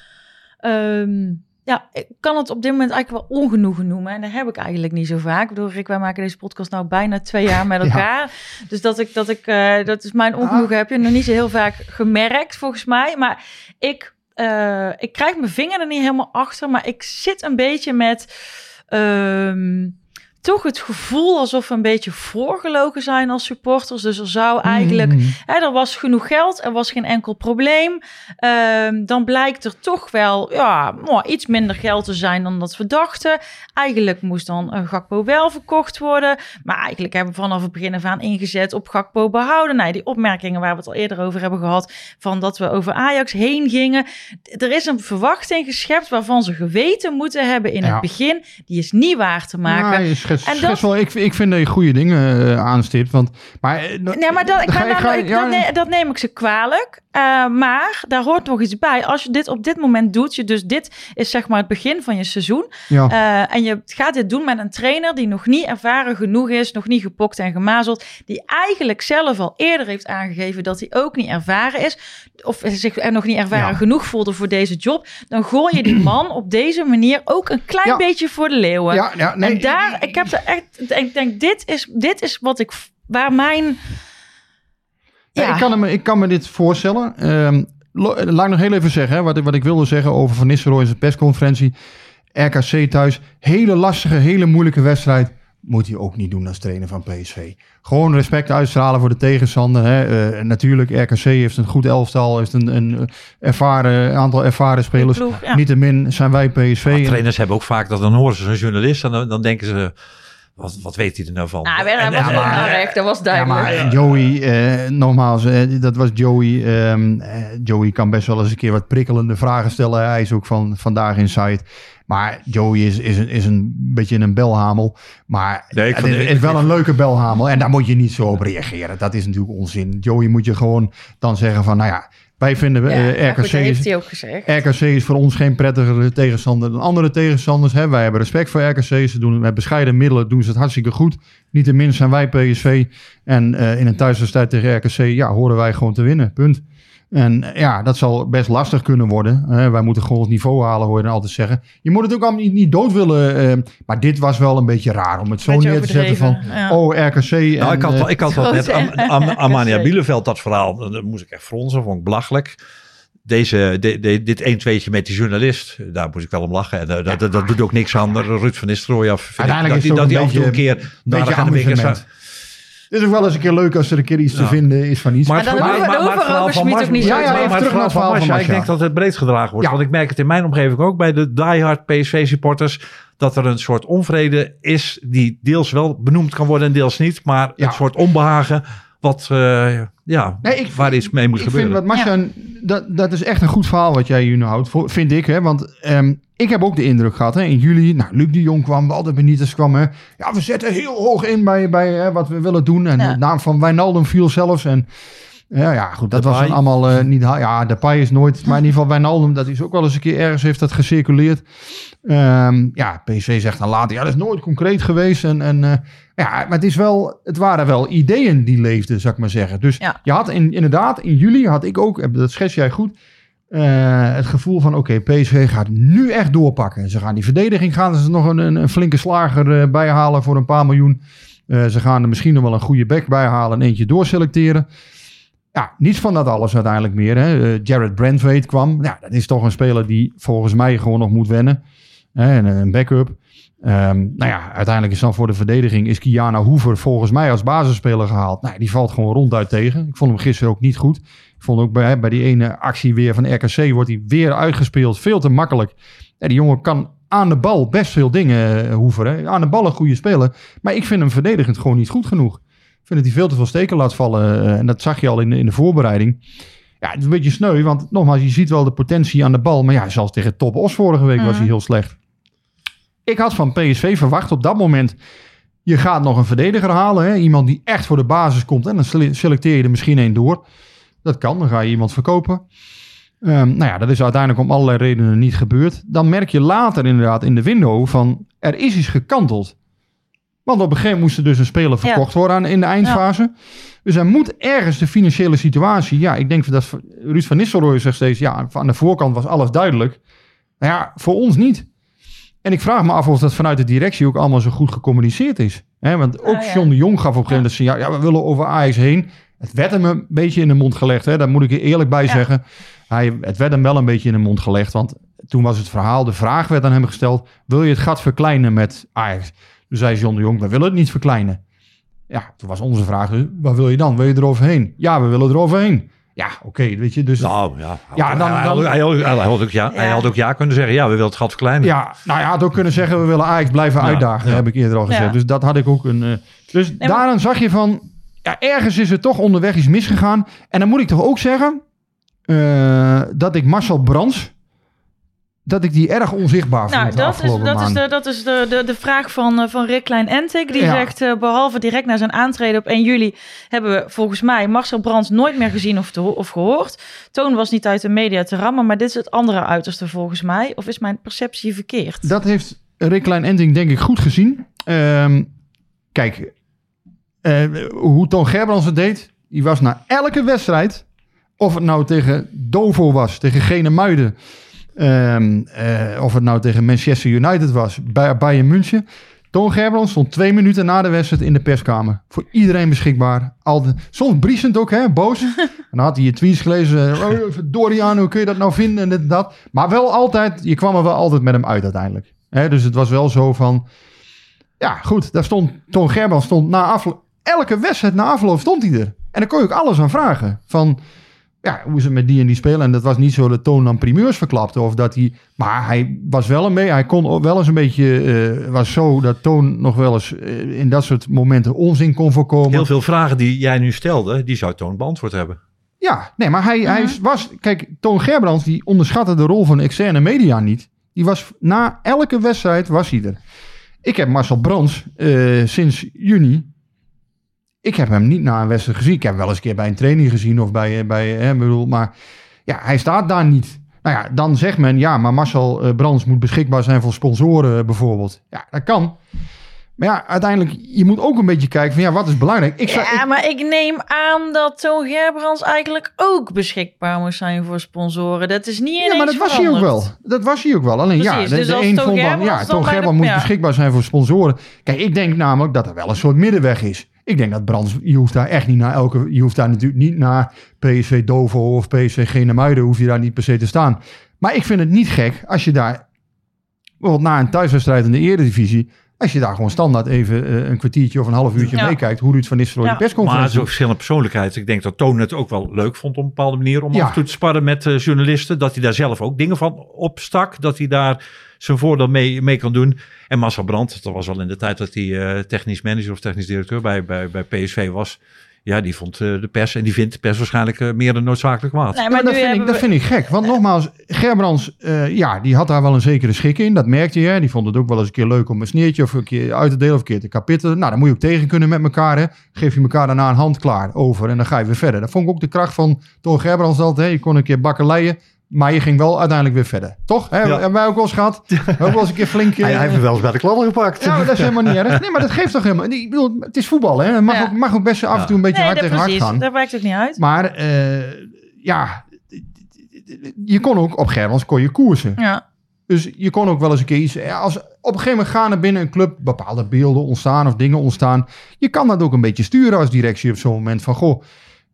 ehm, ja, ik kan het op dit moment eigenlijk wel ongenoegen noemen. En dat heb ik eigenlijk niet zo vaak. Ik bedoel, Rick, wij maken deze podcast nou bijna twee jaar met Ja. elkaar. Dus dat ik, dat ik, eh, dat is mijn ongenoegen, heb je nog niet zo heel vaak gemerkt, volgens mij. Maar ik, eh, ik krijg mijn vinger er niet helemaal achter, maar ik zit een beetje met ehm, toch het gevoel alsof we een beetje voorgelogen zijn als supporters. Dus er zou eigenlijk, Mm. hè, er was genoeg geld, er was geen enkel probleem. Ehm, dan blijkt er toch wel ja, nou, iets minder geld te zijn dan dat we dachten. Eigenlijk moest dan een Gakpo wel verkocht worden. Maar eigenlijk hebben we vanaf het begin af aan ingezet op Gakpo behouden. Nou, die opmerkingen waar we het al eerder over hebben gehad, van dat we over Ajax heen gingen. Er is een verwachting geschept waarvan ze geweten moeten hebben in Ja. het begin. Die is niet waar te maken. Ja, schets, En dat- wel, ik, ik vind dat je goede dingen eh, aanstipt. Want, maar, eh, Nee, maar dat, ik ga- ben ga- namelijk- ja, dat, ne- dat neem ik ze kwalijk. Eh, maar daar hoort nog iets bij. Als je dit op dit moment doet, je dus dit is zeg maar het begin van je seizoen. ja. Eh, en je gaat dit doen met een trainer die nog niet ervaren genoeg is, nog niet gepokt en gemazeld. Die eigenlijk zelf al eerder heeft aangegeven dat hij ook niet ervaren is. Of zich er nog niet ervaren Ja. genoeg voelde voor deze job. Dan gooi je die man op deze manier ook een klein Ja. beetje voor de leeuwen. ja, ja, nee, en daar, ik heb er echt, ik denk, dit is, dit is wat ik, waar mijn. Ja. Ik, kan me, ik kan me dit voorstellen. Ehm, laat ik nog heel even zeggen, hè, wat, ik- wat ik wilde zeggen over Van Nistelrooy in zijn persconferentie. RKC thuis, hele lastige, hele moeilijke wedstrijd. Moet hij ook niet doen als trainer van PSV. Gewoon respect uitstralen voor de tegenstander. Hè. Eh, natuurlijk, RKC heeft een goed elftal, heeft een, een ervaren, aantal ervaren spelers. ploeg, ja. Niettemin zijn wij PSV. Maar En- trainers hebben ook vaak dat dan horen ze zo'n journalist en dan, dan denken ze, wat, wat weet hij er nou van? Ah, hij En- was dat was Ja, duidelijk. maar Joey, eh, nogmaals, eh, dat was Joey. ehm, eh, Joey kan best wel eens een keer wat prikkelende vragen stellen. Hij is ook van vandaag in site. Maar Joey is, is, een, is een beetje een belhamel. Maar Nee, het is, is wel een leuke belhamel. En daar moet je niet zo op reageren. Dat is natuurlijk onzin. Joey moet je gewoon dan zeggen van, nou ja, wij vinden Ja, eh, RKC goed, heeft hij ook gezegd. RKC is voor ons geen prettigere tegenstander dan andere tegenstanders. Hè. Wij hebben respect voor RKC. Ze doen met bescheiden middelen doen ze het hartstikke goed. Niettemin zijn wij PSV. En eh, in een thuiswedstrijd tegen RKC ja, horen wij gewoon te winnen. Punt. En eh, ja, dat zal best lastig kunnen worden. Hè. wij moeten gewoon het niveau halen, hoor je dan altijd zeggen. Je moet het ook allemaal niet, niet dood willen. eh, maar dit was wel een beetje raar om het zo neer te zetten van... ja. Oh, RKC. Nou, en, ik had, eh, wel- ik had wel net grote Am, Am- Amania. Bieleveld, dat verhaal, dat moest ik echt fronsen, vond ik belachelijk. Deze, de, de- dit 1-2'tje met die journalist, daar moest ik wel om lachen. En, eh, dat, dat, dat doet ook niks aan Ruud van Nistelrooy. Uiteindelijk dat, is het die- ook dat een hij af en toe een beetje- keer naar beetje amusement. Is ook wel eens een keer leuk als er een keer iets te vinden is van iets. Maar dan het- hoeven- maar Robert Smit ook niet zo maar het terug naar verhaal het verhaal van Marcia, ik denk dat het breed gedragen wordt. Ja. Want ik merk het in mijn omgeving ook bij de diehard PSV-supporters. Dat er een soort onvrede is die deels wel benoemd kan worden en deels niet. Maar Ja. een soort onbehagen wat, eh, ja, Nee, ik- waar iets mee moet ik gebeuren. vind wat Marcia, dat, dat is echt een goed verhaal wat jij hier nu houdt, voor- vind ik. Hè? Want ehm, ik heb ook de indruk gehad, hè, in juli, nou, Luc de Jong kwam, Walter Benitez kwam. Hè, ja, we zetten heel hoog in bij, bij hè, wat we willen doen. En Ja. de naam van Wijnaldum viel zelfs. En ja, ja goed, dat was allemaal eh, niet... Ja, de Pai is nooit... Maar in ieder geval Wijnaldum, dat is ook wel eens een keer ergens heeft dat gecirculeerd. Ehm, ja, PSV zegt dan later, ja, dat is nooit concreet geweest. En, en eh, ja, maar het, is wel, het waren wel ideeën die leefden, zou ik maar zeggen. Dus Ja. je had in, inderdaad, in juli had ik ook, dat schets jij goed, eh, het gevoel van oké, PSV gaat nu echt doorpakken. Ze gaan die verdediging, gaan ze nog een, een, een flinke slager eh, bijhalen voor een paar miljoen. Eh, ze gaan er misschien nog wel een goede back bijhalen en eentje doorselecteren. Ja, niets van dat alles uiteindelijk meer. Hè. Eh, Jared Brandwaite kwam. Ja, dat is toch een speler die volgens mij gewoon nog moet wennen. En een backup. Ehm, nou ja, uiteindelijk is dan voor de verdediging is Kiana Hoever volgens mij als basisspeler gehaald. Nou, die valt gewoon ronduit tegen. Ik vond hem gisteren ook niet goed. Ik vond ook bij, bij die ene actie weer van RKC wordt hij weer uitgespeeld. Veel te makkelijk. Ja, die jongen kan aan de bal best veel dingen, eh, Hoever. Hè. Aan de bal een goede speler. Maar ik vind hem verdedigend gewoon niet goed genoeg. Ik vind dat hij veel te veel steken laat vallen. eh, en dat zag je al in de, in de voorbereiding. Ja, het is een beetje sneu. Want nogmaals, je ziet wel de potentie aan de bal. Maar ja, zelfs tegen Top Os vorige week was Mhm. hij heel slecht. Ik had van PSV verwacht op dat moment... Je gaat nog een verdediger halen. Hè? Iemand die echt voor de basis komt. En dan sele- selecteer je er misschien één door. Dat kan. Dan ga je iemand verkopen. Ehm, nou ja, dat is uiteindelijk om allerlei redenen niet gebeurd. Dan merk je later inderdaad in de window van... Er is iets gekanteld. Want op een gegeven moment moest er dus een speler verkocht worden aan, in de eindfase. Dus er moet ergens de financiële situatie... Ja, ik denk dat Ruud van Nistelrooy zegt steeds... Ja, aan de voorkant was alles duidelijk. Nou ja, voor ons niet. En ik vraag me af of dat vanuit de directie ook allemaal zo goed gecommuniceerd is. Hè, want ook Ah, ja. John de Jong gaf op een gegeven moment signaal... Ja, we willen over Ajax heen. Het werd hem een beetje in de mond gelegd. Hè? Daar moet ik er eerlijk bij Ja. zeggen. Hij, het werd hem wel een beetje in de mond gelegd. Want toen was het verhaal, de vraag werd aan hem gesteld... Wil je het gat verkleinen met Ajax? Toen zei John de Jong, we willen het niet verkleinen. Ja, toen was onze vraag, dus, wat wil je dan? Wil je eroverheen? Ja, we willen eroverheen. Ja, oké, weet je. Dus Nou ja, Ja, dan- hij, dan- hij, had- hij had ook ja, hij had ook ja kunnen zeggen. Ja, we willen het gat verkleinen. Ja, nou ja, had ook kunnen zeggen we willen Ajax blijven Ja, uitdagen, ja. heb ik eerder al gezegd. Ja. Dus dat had ik ook een. eh, dus maar- daaraan zag je van, ja, ergens is er toch onderweg iets misgegaan. En dan moet ik toch ook zeggen eh, dat ik Marcel Brands, dat ik die erg onzichtbaar Nou, dat is, dat is, de, dat is de, de, de vraag van, eh, van Rick Klein-Entik. Die Ja. zegt, eh, behalve direct na zijn aantreden op 1 juli... hebben we volgens mij Marcel Brands nooit meer gezien of, te, of gehoord. Toon was niet uit de media te rammen, maar dit is het andere uiterste volgens mij. Of is mijn perceptie verkeerd? Dat heeft Rick Klein Enting denk ik goed gezien. Ehm, kijk, eh, hoe Toon Gerbrands het deed, die was na elke wedstrijd, of het nou tegen Dovo was, tegen Gene Muiden, ehm, eh, of het nou tegen Manchester United was, bij Bayern München. Toon Gerbrands stond twee minuten na de wedstrijd in de perskamer. Voor iedereen beschikbaar. Altijd, soms briesend ook, hè, boos. en dan had hij je tweets gelezen. Oh, Dorian, hoe kun je dat nou vinden en dit en dat. Maar wel altijd, je kwam er wel altijd met hem uit uiteindelijk. Hè, dus het was wel zo van... Ja, goed, daar stond Toon Gerbrands stond na afloop... Elke wedstrijd na afloop stond hij er. En daar kon je ook alles aan vragen. Van, ja, hoe het met die en die spelen? En dat was niet zo dat Toon dan primeurs verklapte. Of dat hij... Maar hij was wel een beetje... Hij kon wel eens een beetje... eh, was zo dat Toon nog wel eens eh, in dat soort momenten onzin kon voorkomen. Heel veel vragen die jij nu stelde, die zou Toon beantwoord hebben. Ja, nee, maar hij, hij was... Kijk, Toon Gerbrands, die onderschatte de rol van externe media niet. Die was na elke wedstrijd was hij er. Ik heb Marcel Brands eh, sinds juni... Ik heb hem niet na een wedstrijd gezien. Ik heb hem wel eens een keer bij een training gezien of bij... eh, bij hè, bedoel, maar ja, hij staat daar niet. Nou ja, dan zegt men... Ja, maar Marcel eh, Brands moet beschikbaar zijn voor sponsoren eh, bijvoorbeeld. Ja, dat kan. Maar ja, uiteindelijk... Je moet ook een beetje kijken van... Ja, wat is belangrijk? Ik zou, ik- Ja, maar ik neem aan dat Toon Gerbrands eigenlijk ook beschikbaar moest zijn voor sponsoren. Dat is niet Ja, maar dat was hij ook wel. Dat was hij ook wel. Alleen ja, de, dus de een vond dan, ja, Toon Gerbrands moet ja. beschikbaar zijn voor sponsoren. Kijk, ik denk namelijk dat er wel een soort middenweg is. Ik denk dat Brands, je hoeft daar echt niet naar elke, je hoeft daar natuurlijk niet naar PSV Dovo of PSV Genemuiden, hoef je daar niet per se te staan. Maar ik vind het niet gek als je daar, bijvoorbeeld na een thuiswedstrijd in de Eredivisie, Als je daar gewoon standaard even eh, een kwartiertje of een half uurtje Ja. meekijkt, hoe Ruud van Nistelrooy Ja. de Maar persconferentie zo'n doet. verschillende persoonlijkheid. Ik denk dat Toon het ook wel leuk vond op een bepaalde manier om Ja. af en toe te sparren met eh, journalisten. Dat hij daar zelf ook dingen van opstak. Dat hij daar zijn voordeel mee, mee kan doen. En Marcel Brandt, dat was al in de tijd dat hij eh, technisch manager of technisch directeur bij, bij, bij PSV was. Ja, die vond eh, de pers en die vindt de pers waarschijnlijk eh, meer dan noodzakelijk kwaad. Nee, Ja, maar dat, nu vind ik, dat vind ik gek. Want nogmaals, Gerbrands, eh, ja, die had daar wel een zekere schik in. Dat merkte je. hè. Die vond het ook wel eens een keer leuk om een sneertje of een keer uit te delen of een keer te kapitten. Nou, dan moet je ook tegen kunnen met elkaar. Hè. Geef je elkaar daarna een hand klaar over en dan ga je weer verder. Dat vond ik ook de kracht van Toon Gerbrands altijd. Hè. Je kon een keer bakkeleien, maar je ging wel uiteindelijk weer verder. Toch? Hè? Hebben wij ook wel eens gehad? Ook wel eens een keer flink... Hij, hij heeft me wel eens bij de kladder gepakt. ja, dat is helemaal niet erg. Nee, maar dat geeft toch helemaal... Ik bedoel, het is voetbal, hè. Het mag, Ja. ook, mag ook best af en toe een beetje Nee, hard tegen hard precies. gaan. Dat werkt ook niet uit. Maar eh, ja, je kon ook op Germans kon je koersen. Ja. Dus je kon ook wel eens een keer iets... ja, Als, op een gegeven moment gaan er binnen een club bepaalde beelden ontstaan of dingen ontstaan. Je kan dat ook een beetje sturen als directie op zo'n moment van... Goh,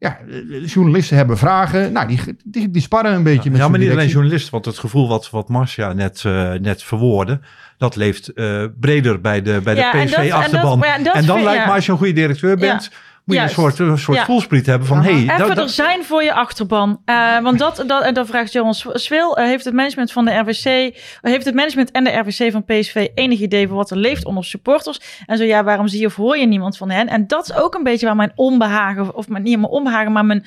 ja, eh, journalisten hebben vragen. Nou, die, die, die sparren een beetje met ja, maar niet alleen journalisten, want het gevoel wat, wat Marcia net, eh, net verwoordde, dat leeft eh, breder bij de, bij de Ja, en dat- en dat- PSV-achterban. maar ja, En, dan vind- lijkt ja. me als je een goede directeur bent, moet je een soort, een soort Ja. voelspriet hebben van, hey, Even dat- er dat- zijn voor je achterban. Eh, want dat, dat, en dan vraagt Johan Swil, eh, heeft het management van de RWC, heeft het management en de RWC van PSV enig idee van wat er leeft onder supporters? En zo ja, waarom zie je of hoor je niemand van hen? En dat is ook een beetje waar mijn onbehagen, of mijn, niet mijn onbehagen, maar mijn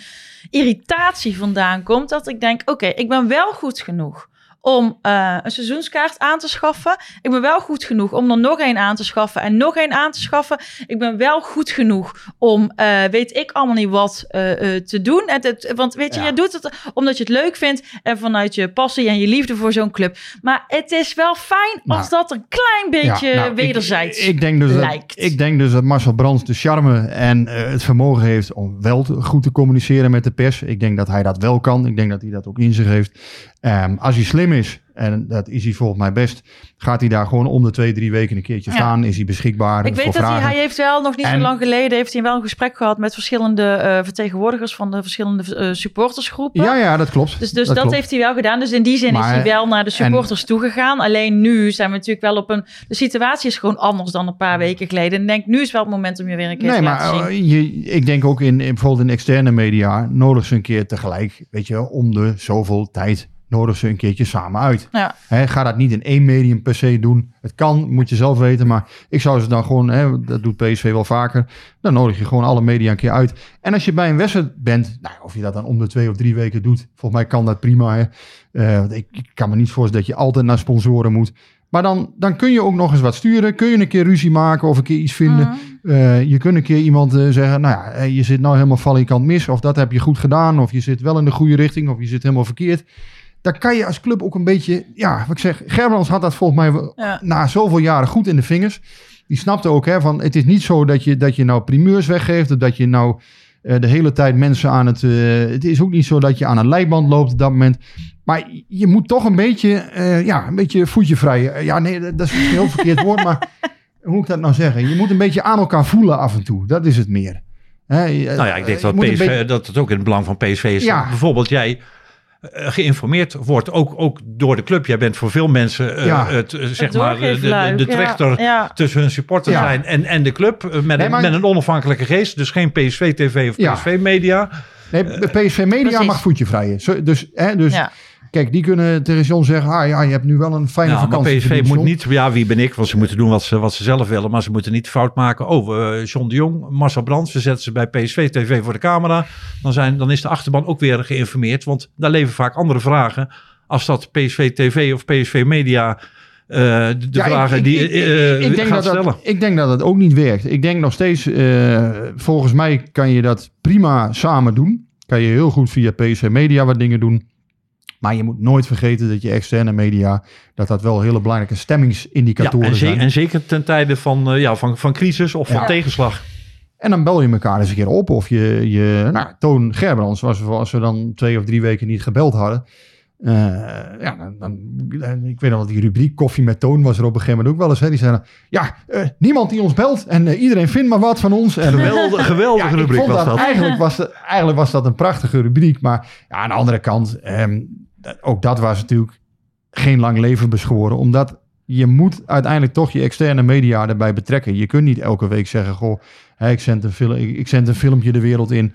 irritatie vandaan komt. Dat ik denk, oké, ik ben wel goed genoeg om eh, een seizoenskaart aan te schaffen. Ik ben wel goed genoeg om er nog één aan te schaffen en nog één aan te schaffen. Ik ben wel goed genoeg om, eh, weet ik allemaal niet wat, eh, te doen. Het, het- want weet je, Ja. je doet het omdat je het leuk vindt en vanuit je passie en je liefde voor zo'n club. Maar het is wel fijn als Nou. dat een klein beetje Ja, nou, ik- wederzijds Ik, denk dus dat, lijkt. ik denk dus dat Marcel Brands de charme en het vermogen heeft om wel te- goed te communiceren met de pers. Ik denk dat hij dat wel kan. Ik denk dat hij dat ook in zich heeft. Ehm, als hij slim is, en dat is hij volgens mij best, gaat hij daar gewoon om de twee, drie weken een keertje Ja. staan. Is hij beschikbaar Ik weet dat hij, vragen. hij heeft wel nog niet zo En- lang geleden heeft hij wel een gesprek gehad met verschillende eh, vertegenwoordigers van de verschillende eh, supportersgroepen. Ja, ja, dat klopt. Dus, dus dat, heeft hij wel gedaan. Dus in die zin is hij wel naar de supporters toegegaan. Alleen nu zijn we natuurlijk wel op een... De situatie is gewoon anders dan een paar weken geleden. En ik denk, nu is wel het moment om je weer een keer Nee, te maar laten zien. eh, je, ik denk ook in, in bijvoorbeeld in externe media nodig ze een keer tegelijk, weet je, om de zoveel tijd nodig ze een keertje samen uit. Ja. Ga dat niet in één medium per se doen. Het kan, moet je zelf weten, maar ik zou ze dan gewoon, dat doet PSV wel vaker, dan nodig je gewoon alle media een keer uit. En als je bij een wedstrijd bent, nou, of je dat dan om de twee of drie weken doet, volgens mij kan dat prima. Eh, ik, ik kan me niet voorstellen dat je altijd naar sponsoren moet. Maar dan, dan kun je ook nog eens wat sturen. Kun je een keer ruzie maken of een keer iets vinden. Mhm. Eh, je kunt een keer iemand eh, zeggen, nou ja, je zit nou helemaal valikant mis. Of dat heb je goed gedaan. Of je zit wel in de goede richting. Of je zit helemaal verkeerd. Daar kan je als club ook een beetje, ja, wat ik zeg. Gerbrands had dat volgens mij Ja. na zoveel jaren goed in de vingers. Die snapte ook, hè, van het is niet zo dat je, dat je nou primeurs weggeeft. Of dat je nou eh, de hele tijd mensen aan het... eh, het is ook niet zo dat je aan een leiband loopt op dat moment. Maar je moet toch een beetje, eh, ja, een beetje voetje vrij. Ja, nee, dat is misschien een heel verkeerd woord, maar hoe moet ik dat nou zeggen? Je moet een beetje aan elkaar voelen af en toe. Dat is het meer. Hè, je- Nou ja, ik denk dat, PSV, beetje- dat het ook in het belang van PSV is. Ja. bijvoorbeeld jij geïnformeerd wordt, ook, ook door de club. Jij bent voor veel mensen eh, Ja. het, eh, zeg Het maar, de, de, de trechter ja. tussen hun supporters Ja. zijn en, en de club. eh, Met, Nee, een, maar- met een onafhankelijke geest. Dus geen PSV-TV of Ja. PSV-media. Nee, de PSV Media Precies. mag voetje vrijen. Zo- Dus, hè, dus Ja. Kijk, die kunnen tegen John zeggen, ah ja, je hebt nu wel een fijne maar vakantie. PSV verdiend, moet niet, ja, wie ben ik? Want ze moeten doen wat ze, wat ze zelf willen. Maar ze moeten niet fout maken. Oh, eh, John de Jong, Marcel Brands, we zetten ze bij PSV TV voor de camera. Dan, zijn, dan is de achterban ook weer geïnformeerd. Want daar leven vaak andere vragen. Als dat PSV TV of PSV Media eh, de, Ja, vragen ik- die ik- eh, ik denk gaat dat stellen. dat, ik denk dat het ook niet werkt. Ik denk nog steeds, volgens mij kan je dat prima samen doen. Kan je heel goed via PSV Media wat dingen doen. Maar je moet nooit vergeten dat je externe media, dat dat wel hele belangrijke ja, stemmingsindicatoren en, ze- zijn. en zeker ten tijde van, eh, ja, van, van crisis of van Ja. tegenslag. En dan bel je elkaar eens een keer op. Of je, je nou, Toon Gerbrands, was, als we dan twee of drie weken niet gebeld hadden. eh, ja, dan, dan- ik weet nog wel, die rubriek Koffie met Toon was er op een gegeven moment ook wel eens. Hè, die zeiden, ja, eh, niemand die ons belt en eh, iedereen vindt maar wat van ons. En, Geweldige, geweldige ja, rubriek was dat, dat. Eigenlijk was, dat, eigenlijk was dat een prachtige rubriek. Maar ja, aan de andere kant, ehm, ook dat was natuurlijk geen lang leven beschoren. Omdat je moet uiteindelijk toch je externe media erbij betrekken. Je kunt niet elke week zeggen, goh, ik, zend een film, ik zend een filmpje de wereld in.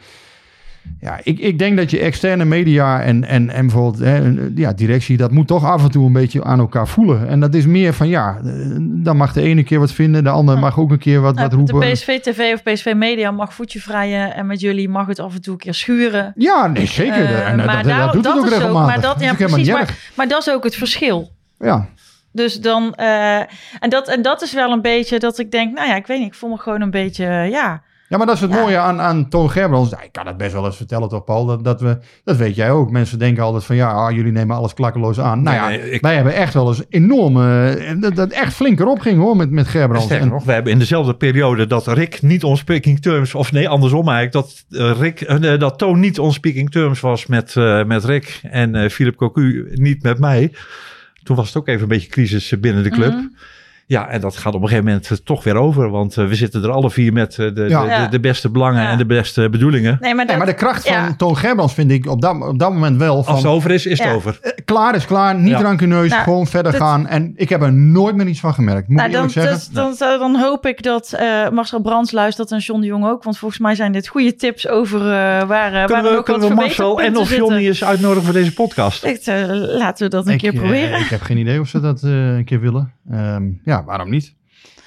Ja, ik, ik denk dat je externe media en, en, en bijvoorbeeld hè, ja, directie, dat moet toch af en toe een beetje aan elkaar voelen. En dat is meer van, ja, eh, dan mag de ene keer wat vinden, de ander Ja. mag ook een keer wat, wat Nou, roepen. de PSV TV of PSV Media mag voetje vrijen en met jullie mag het af en toe een keer schuren. Ja, nee, zeker. Eh, en, eh, maar dat, daar- dat doet dat het ook is ook- regelmatig. maar dat- ja, is ook helemaal precies, maar- dat is ook het verschil. Ja. Dus dan, en, dat, en dat is wel een beetje dat ik denk, nou ja, ik weet niet, ik voel me gewoon een beetje, ja. Ja, maar dat is het Ja. mooie aan, aan Toon Gerbrands. Ja, ik kan het best wel eens vertellen toch, Paul? Dat, dat, we, dat weet jij ook. Mensen denken altijd van, ja, ah, jullie nemen alles klakkeloos aan. Nou ja, Nee, nee, ik- wij hebben echt wel eens enorm... eh, dat, dat echt flink erop ging, hoor, met, met Gerbrands. Sterker En- nog, we hebben in dezelfde periode dat Rick niet on speaking terms, of nee, andersom eigenlijk, dat, eh, Rick, eh, dat Toon niet on speaking terms was met, eh, met Rick en eh Philip Cocu niet met mij. Toen was het ook even een beetje crisis binnen de club. Mhm. Ja, en dat gaat op een gegeven moment eh, toch weer over, want eh, we zitten er alle vier met eh, de, Ja. de, de, de beste belangen Ja. en de beste bedoelingen. Nee, maar, Nee, maar de kracht van ja. Toon Gerbrands vind ik op dat, op dat moment wel van... Als het over is, is het over. klaar is klaar, niet Ja. rancuneus, Nou, gewoon verder dat- gaan. En ik heb er nooit meer iets van gemerkt, moet Nou, ik dan, zeggen. dus- dan, zou- dan hoop ik dat eh, Marcel Brands luistert en John de Jong ook. Want volgens mij zijn dit goede tips over eh, waar, waar we, nog kunnen wat we Marcel en of. Johnny eens uitnodigen voor deze podcast? Echt, laten we dat een ik, keer proberen. ik heb geen idee of ze dat eh, een keer willen. Ehm, ja, waarom niet?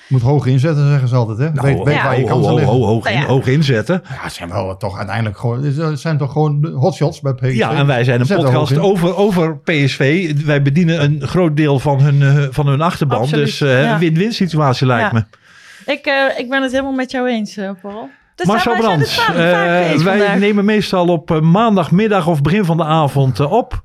Moet hoog inzetten, zeggen ze altijd. Hè? Nou, weet weet ja. waar je ho, kansen ho, liggen. ho, hoog, Nou ja. hoog inzetten. Ja, het zijn wel toch uiteindelijk gewoon, zijn toch gewoon de hotshots bij PSV. Ja, en wij zijn een Zet podcast over, over PSV. Wij bedienen een groot deel van hun, eh, van hun achterban. Absoluut, Dus eh, ja. win-win situatie lijkt Ja. me. Ik, eh, ik ben het helemaal met jou eens, Paul. Dus Marcel Brands, eh, wij vandaag. nemen meestal op maandagmiddag of begin van de avond op.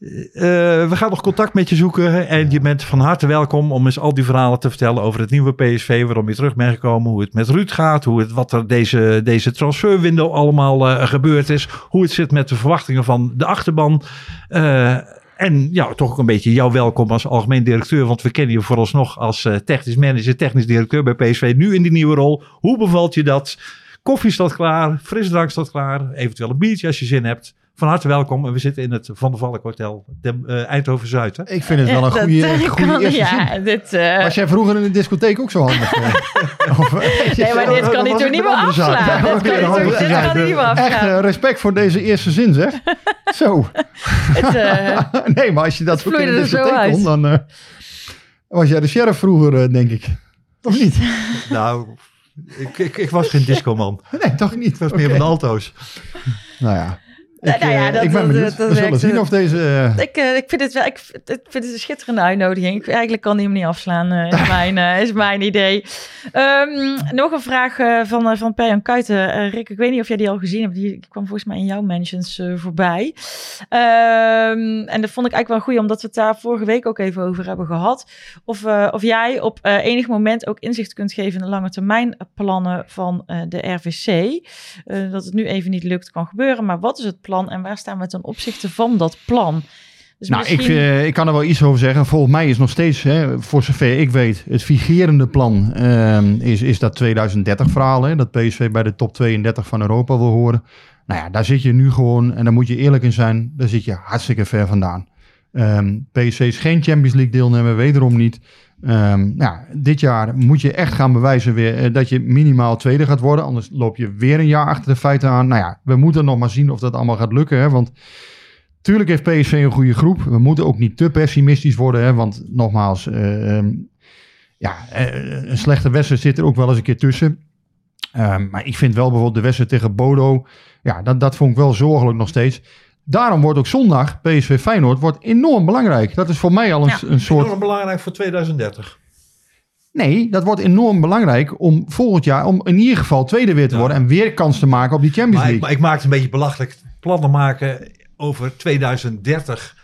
Eh, we gaan nog contact met je zoeken en je bent van harte welkom om eens al die verhalen te vertellen over het nieuwe PSV, waarom je terug bent gekomen, hoe het met Ruud gaat, hoe het, wat er deze, deze transferwindow allemaal eh, gebeurd is, hoe het zit met de verwachtingen van de achterban. Eh, en ja, toch ook een beetje jouw welkom als algemeen directeur, want we kennen je vooralsnog als eh, technisch manager, technisch directeur bij PSV, nu in die nieuwe rol. Hoe bevalt je dat? Koffie staat klaar, frisdrank staat klaar, eventueel een biertje als je zin hebt. Van harte welkom. En we zitten in het Van der Valk Hotel, de, eh, Eindhoven Zuid. hè? Ik vind het wel een goede, eerste Ja, zin. dit... eh, Was jij vroeger in de discotheek ook zo handig? eh? Of, Nee, maar dit kan hij toch niet meer afslaan? Dit kan hij niet meer Echt afslaan. eh, respect voor deze eerste zin, zeg. Zo. het, eh, nee, maar als je dat ook in de er zo discotheek uit. kon, dan eh, was jij de sheriff vroeger, denk ik. Of niet? Nou, ik, ik, ik was geen discoman. Nee, toch niet. Ik was meer van de alto's. Nou ja. Ik, nou ja, eh, dat- ik ben benieuwd. dat We zullen zien eh, of deze... eh, ik, ik vind het wel, ik, vind- ik vind het een schitterende uitnodiging. Ik, eigenlijk kan die hem niet afslaan, is, mijn, is mijn idee. Ehm, nog een vraag van, van Perjan Kuiten. Rick, ik weet niet of jij die al gezien hebt. Die kwam volgens mij in jouw mentions voorbij. Ehm, en dat vond ik eigenlijk wel goed, omdat we het daar vorige week ook even over hebben gehad. Of, of jij op enig moment ook inzicht kunt geven in de lange termijn plannen van de RVC. Dat het nu even niet lukt, kan gebeuren. Maar wat is het plan en waar staan we ten opzichte van dat plan? Dus Nou, ik, misschien- eh, ik kan er wel iets over zeggen. Volgens mij is nog steeds, hè, voor zover ik weet, het vigerende plan ehm, is, is dat 2030 verhaal. Hè, dat PSV bij de top 32 van Europa wil horen. Nou ja, daar zit je nu gewoon, en daar moet je eerlijk in zijn, daar zit je hartstikke ver vandaan. Ehm PSV is geen Champions League deelnemer, wederom niet. Ehm, nou, dit jaar moet je echt gaan bewijzen weer eh, dat je minimaal tweede gaat worden. Anders loop je weer een jaar achter de feiten aan. Nou ja, we moeten nog maar zien of dat allemaal gaat lukken. Hè, want Tuurlijk heeft PSV een goede groep. We moeten ook niet te pessimistisch worden. Hè, want nogmaals, eh, ehm, ja, eh, een slechte wedstrijd zit er ook wel eens een keer tussen. Ehm, maar ik vind wel bijvoorbeeld de wedstrijd tegen Bodo. Ja, dat, dat vond ik wel zorgelijk nog steeds. Daarom wordt ook zondag PSV Feyenoord wordt enorm belangrijk. Dat is voor mij al een, Ja. een soort... Enorm belangrijk voor 2030. Nee, dat wordt enorm belangrijk om volgend jaar... om in ieder geval tweede weer te Ja. worden... en weer kans te maken op die Champions Maar ik, League. maar ik maak het een beetje belachelijk. Plannen maken over 2030.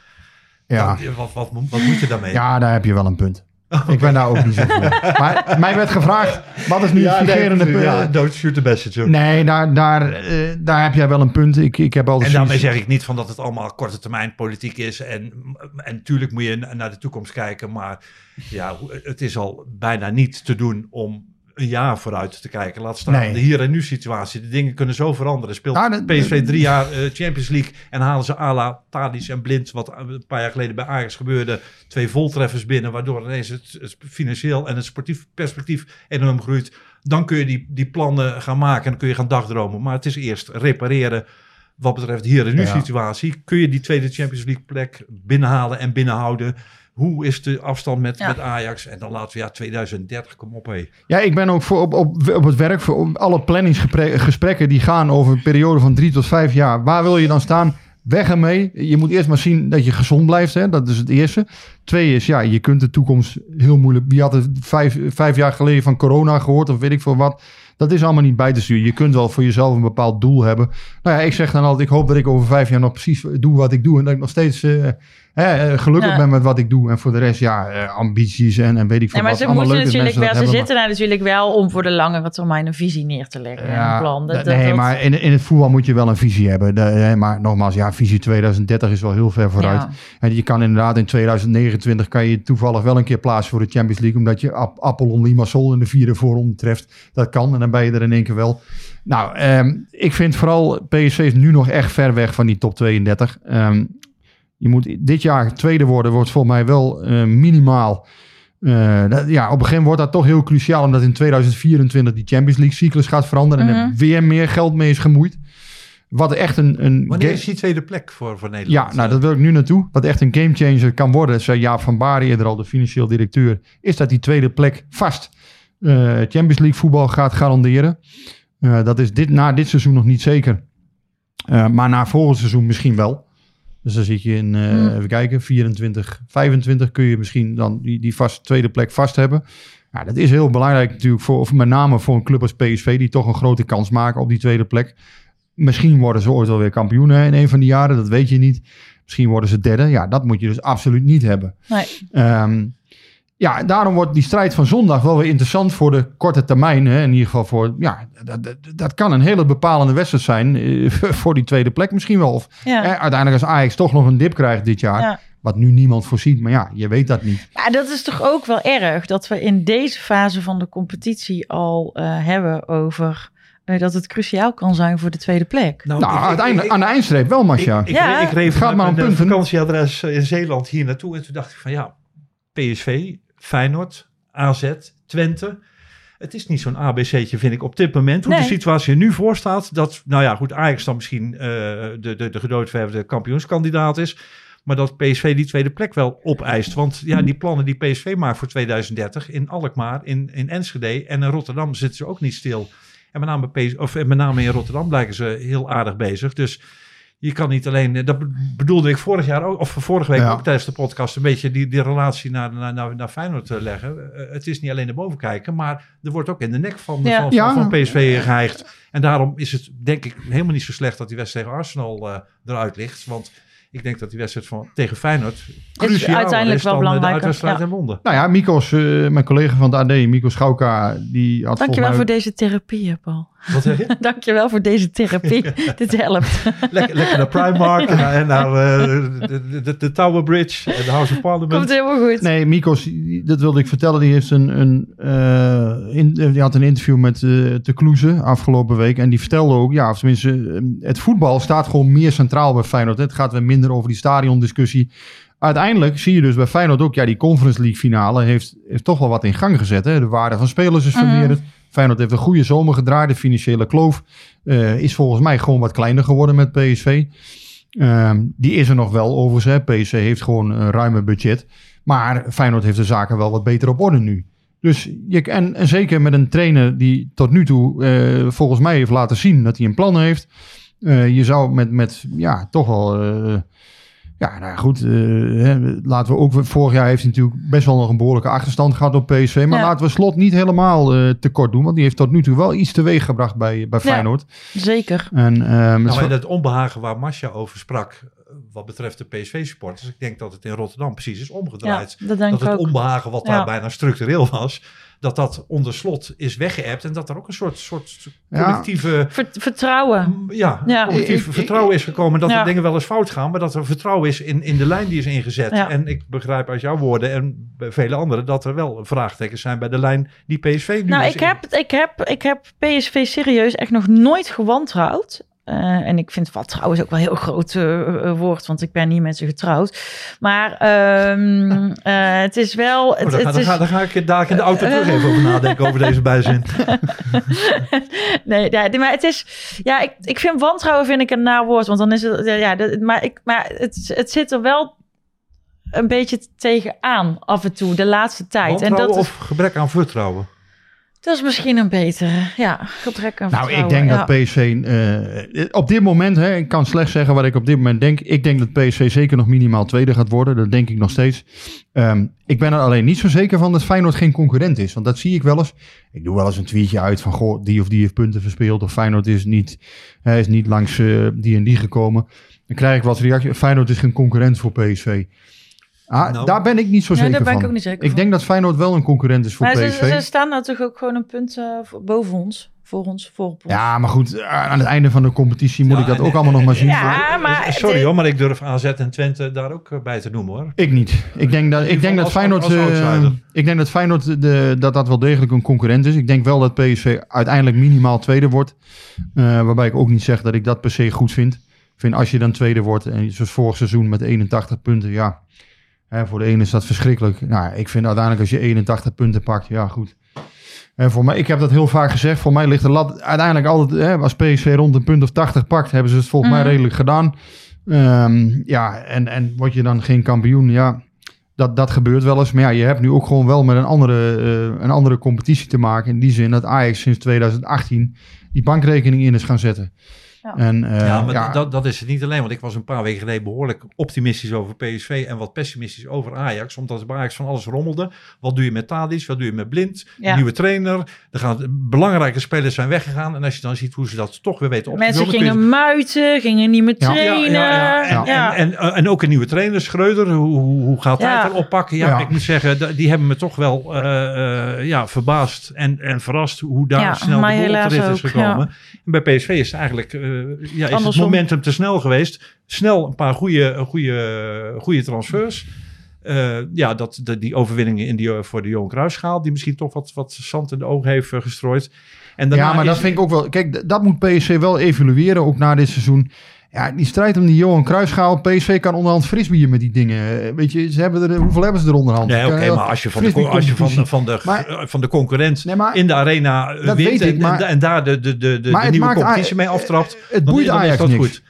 ja. Dan- wat, wat, wat moet je daarmee? Ja, daar heb je wel een punt. Ik ben daar ook niet zo voor. Maar mij werd gevraagd, wat is nu het vigerende punt? ja, don't shoot the messenger. Nee, daar, daar, eh, daar heb jij wel een punt. Ik, ik heb altijd En daarmee zeg ik niet van dat het allemaal korte termijn politiek is. En, en natuurlijk moet je na- naar de toekomst kijken. Maar ja, het is al bijna niet te doen om een jaar vooruit te kijken. Laat staan Nee. de hier en nu situatie. De dingen kunnen zo veranderen. Speelt Ja, dat- PSV drie jaar eh, Champions League en halen ze Ala, Tadic en Blind, wat een paar jaar geleden bij Ajax gebeurde, twee voltreffers binnen, waardoor ineens het, het financieel en het sportief perspectief enorm groeit. Dan kun je die, die plannen gaan maken en dan kun je gaan dagdromen. Maar het is eerst repareren. Wat betreft hier en nu Ja. situatie, kun je die tweede Champions League plek binnenhalen en binnenhouden. Hoe is de afstand met, Ja. met Ajax? En dan laten we ja 2030, kom op hé. Ja, ik ben ook voor op, op, op het werk voor alle planningsgesprekken die gaan over een periode van drie tot vijf jaar. Waar wil je dan staan? Weg ermee. Je moet eerst maar zien dat je gezond blijft. Hè? Dat is het eerste. Twee is, ja, je kunt de toekomst heel moeilijk. Wie had het vijf, vijf jaar geleden van corona gehoord of weet ik veel wat. Dat is allemaal niet bij te sturen. Je kunt wel voor jezelf een bepaald doel hebben. Nou ja, ik zeg dan altijd, ik hoop dat ik over vijf jaar nog precies doe wat ik doe. En dat ik nog steeds eh, eh, gelukkig Ja. ben met wat ik doe. En voor de rest, ja, eh, ambities en, en weet ik veel Ja, maar wat. ze moeten natuurlijk wel, ze zitten daar natuurlijk wel om voor de langere termijn een visie neer te leggen. en een plan. Dat, nee, dat- maar in, in het voetbal moet je wel een visie hebben. De- maar nogmaals, ja, visie 2030 is wel heel ver vooruit. Ja. En je kan inderdaad in 2029 kan je toevallig wel een keer plaatsen voor de Champions League, omdat je Ap- Apollon Limassol in de vierde voorronde treft. Dat kan en dan ben je er in één keer wel. Nou, ehm, ik vind vooral PSV is nu nog echt ver weg van die top 32. Ehm, je moet dit jaar tweede worden, wordt volgens mij wel eh, minimaal. Eh, dat- ja, op een gegeven moment wordt dat toch heel cruciaal, omdat in 2024 die Champions League cyclus gaat veranderen en Mhm. er weer meer geld mee is gemoeid. Wat echt een, een Wanneer is die tweede plek voor, voor Nederland? ja, nou dat wil ik nu naartoe. Wat echt een gamechanger kan worden, zei Jaap van Bari eerder al, de financieel directeur, is dat die tweede plek vast eh, Champions League voetbal gaat garanderen. Eh, dat is dit, na dit seizoen nog niet zeker. Eh, maar na volgend seizoen misschien wel. Dus dan zit je in, Hmm. even kijken, 24, 25 kun je misschien dan die, die vast, tweede plek vast hebben. Ja, dat is heel belangrijk natuurlijk, voor, of met name voor een club als PSV, die toch een grote kans maken op die tweede plek. Misschien worden ze ooit wel weer kampioen hè, in een van die jaren, dat weet je niet. Misschien worden ze derde. Ja, dat moet je dus absoluut niet hebben. Nee. Ehm, ja, daarom wordt die strijd van zondag wel weer interessant voor de korte termijn. Hè. In ieder geval voor, ja, dat, dat, dat kan een hele bepalende wedstrijd zijn eh, voor die tweede plek misschien wel. Of Ja. eh, uiteindelijk als Ajax toch nog een dip krijgt dit jaar, Ja. wat nu niemand voorziet. Maar ja, je weet dat niet. Maar dat is toch ook wel erg dat we in deze fase van de competitie al eh, hebben over eh, dat het cruciaal kan zijn voor de tweede plek. Nou, nou, ik- ik- uiteindelijk ik- aan de eindstreep wel, Masja. Ik, ik, Ja. ik reed gaat maar punten. vakantieadres in Zeeland hier naartoe. En toen dacht ik van ja, PSV, Feyenoord, AZ, Twente. Het is niet zo'n ABC'tje, vind ik, op dit moment. Hoe Nee. de situatie er nu voor staat. Dat, nou ja, goed, Ajax dan misschien eh, de, de, de gedoodverfde kampioenskandidaat is. Maar dat PSV die tweede plek wel opeist. Want ja, die plannen die PSV maakt voor 2030 in Alkmaar, in, in Enschede en in Rotterdam zitten ze ook niet stil. En met name, PS, of, met name in Rotterdam blijken ze heel aardig bezig. Dus je kan niet alleen, dat be- bedoelde ik vorig jaar ook, of vorige week Ja. ook tijdens de podcast, een beetje die, die relatie naar, naar, naar, naar Feyenoord te leggen. Eh, het is niet alleen naar boven kijken, maar er wordt ook in de nek van, Ja. van, Ja. van, PSV geheigd. En daarom is het denk ik helemaal niet zo slecht dat die wedstrijd tegen Arsenal eh, eruit ligt. Want ik denk dat die wedstrijd van, tegen Feyenoord cruciaal uiteindelijk is wel dan eh, de uitwedstrijd ja. in Londen. Nou ja, Mikos, eh, mijn collega van het AD, Mikos Schauka, die had Dankjewel volgens voor mij... deze therapie, Paul. Wat zeg je? Dankjewel voor deze therapie. Dit helpt. lekker, lekker naar Primark en naar, en naar eh, de, de, de, de Tower Bridge en de House of Parliament. Komt helemaal goed. Nee, Mikos, dat wilde ik vertellen. Die, heeft een, een, eh, in, die had een interview met eh de Kloeze afgelopen week. En die vertelde ook, ja, of tenminste, eh, het voetbal staat gewoon meer centraal bij Feyenoord. Het gaat weer minder over die stadiondiscussie. Uiteindelijk zie je dus bij Feyenoord ook, ja, die Conference League finale heeft, heeft toch wel wat in gang gezet. Hè? De waarde van spelers is Mhm. vermeerderd. Feyenoord heeft een goede zomer gedraaid. De financiële kloof eh, is volgens mij gewoon wat kleiner geworden met PSV. Ehm, die is er nog wel overigens. PSV heeft gewoon een ruime budget. Maar Feyenoord heeft de zaken wel wat beter op orde nu. Dus je, en, en zeker met een trainer die tot nu toe eh, volgens mij heeft laten zien dat hij een plan heeft. Eh, je zou met, met ja, toch wel. Ja, nou goed. eh, hè, laten we ook. Vorig jaar heeft hij natuurlijk best wel nog een behoorlijke achterstand gehad op PSV. Maar Ja. laten we slot niet helemaal eh, tekort doen. Want die heeft tot nu toe wel iets teweeg gebracht bij, bij Ja. Feyenoord. Zeker. En, eh, Nou, en het onbehagen waar Masja over sprak, wat betreft de PSV-supporters. Ik denk dat het in Rotterdam precies is omgedraaid. Ja, dat denk dat ik het ook. onbehagen wat Ja. daar bijna structureel was, dat dat onder slot is weggeëpt. En dat er ook een soort, soort collectieve, Ver- vertrouwen. ja, Ja. collectief vertrouwen is gekomen. Dat Ja. er dingen wel eens fout gaan, maar dat er vertrouwen is in, in de lijn die is ingezet. Ja. En ik begrijp uit jouw woorden en bij vele anderen dat er wel vraagtekens zijn bij de lijn die PSV nu Nou, is ik in- heb, ik, heb, ik heb PSV serieus echt nog nooit gewantrouwd. Eh, en ik vind wat trouwens ook wel een heel groot eh, eh, woord, want ik ben niet met ze getrouwd. Maar ehm, eh, het is wel. Oh, Het, daar, is, ga, daar ga ik daar in de auto terug even over nadenken over deze bijzin. nee, ja, maar het is. Ja, ik, ik vind wantrouwen vind ik een naar woord, want dan is het. Ja, dat, maar ik, maar het, het zit er wel een beetje tegenaan af en toe de laatste tijd. En dat is, of gebrek aan vertrouwen? Dat is misschien een betere. Ja, gebrek aan Nou, ik denk ja. dat PSV eh, op dit moment, hè, ik kan slecht zeggen wat ik op dit moment denk. Ik denk dat PSV zeker nog minimaal tweede gaat worden. Dat denk ik nog steeds. Ehm, ik ben er alleen niet zo zeker van dat Feyenoord geen concurrent is. Want dat zie ik wel eens. Ik doe wel eens een tweetje uit van, goh, die of die heeft punten verspeeld. Of Feyenoord is niet, hij is niet langs eh, die en die gekomen. Dan krijg ik wat reactie. Feyenoord is geen concurrent voor PSV. Ah, Nou. daar ben ik niet zo Ja, zeker daar ben ik van. ook niet zeker ik van. denk dat Feyenoord wel een concurrent is voor Maar PSV. ze staan natuurlijk ook gewoon een punt eh, boven ons. Voor ons, voor ons. Ja, maar goed, aan het einde van de competitie moet Ja, ik dat en- ook allemaal nog maar zien. Ja, maar... Sorry hoor, maar ik durf AZ en Twente daar ook eh, bij te noemen hoor. Ik niet. Ik denk dat, ik denk dat als- Feyenoord, als eh, ik denk dat, Feyenoord de, dat dat wel degelijk een concurrent is. Ik denk wel dat PSV uiteindelijk minimaal tweede wordt. Eh, waarbij ik ook niet zeg dat ik dat per se goed vind. Ik vind als je dan tweede wordt, en zoals vorig seizoen met 81 punten, ja. Hè, voor de ene is dat verschrikkelijk. Nou, ik vind uiteindelijk als je 81 punten pakt, ja goed. En voor mij, ik heb dat heel vaak gezegd, voor mij ligt de lat uiteindelijk altijd, hè, als PSV rond een punt of 80 pakt, hebben ze het volgens mij Mhm. redelijk gedaan. Ehm, ja, en, en word je dan geen kampioen, ja, dat, dat gebeurt wel eens. Maar ja, je hebt nu ook gewoon wel met een andere, eh, een andere competitie te maken. In die zin dat Ajax sinds 2018 die bankrekening in is gaan zetten. Ja. En, eh, ja, maar ja, Dat, dat is het niet alleen. Want ik was een paar weken geleden behoorlijk optimistisch over PSV en wat pessimistisch over Ajax. Omdat bij Ajax van alles rommelde. Wat doe je met Tadic? Wat doe je met Blind? Ja. Nieuwe trainer. Er gaan belangrijke spelers zijn weggegaan. En als je dan ziet hoe ze dat toch weer weten op te Mensen vullen, kun je- gingen muiten, gingen niet meer Ja. trainen. Ja, ja, ja. En, Ja. En, en, en ook een nieuwe trainer, Schreuder. Hoe, hoe, gaat hij dan oppakken? Ja, Ja. ik moet zeggen, die hebben me toch wel eh, eh, ja, verbaasd en, en verrast hoe daar Ja, snel de bol is gekomen. En bij PSV is het eigenlijk eh, ja, is het momentum te snel geweest. Snel een paar goede, goede, goede transfers. Eh, ja, dat, de, die overwinningen in die, eh, voor de Johan Cruijffschaal, die misschien toch wat, wat zand in de ogen heeft eh, gestrooid. En daarna ja, maar dat vind ik ook wel. Kijk, dat moet PSV wel evalueren, ook na dit seizoen. Ja, die strijd om die Johan Cruijffschaal. PSV kan onderhand frisbieren met die dingen. Eh, Weet je, ze hebben er, hoeveel hebben ze er onderhand? Nee, oké, maar als je van de, als je van, de- van, de, Maar- eh, van de concurrent Nee, maar- in de arena wint en, en, daar de, de, de, de, nieuwe competitie mee aftrapt, Het boeit Ajax niks. goed.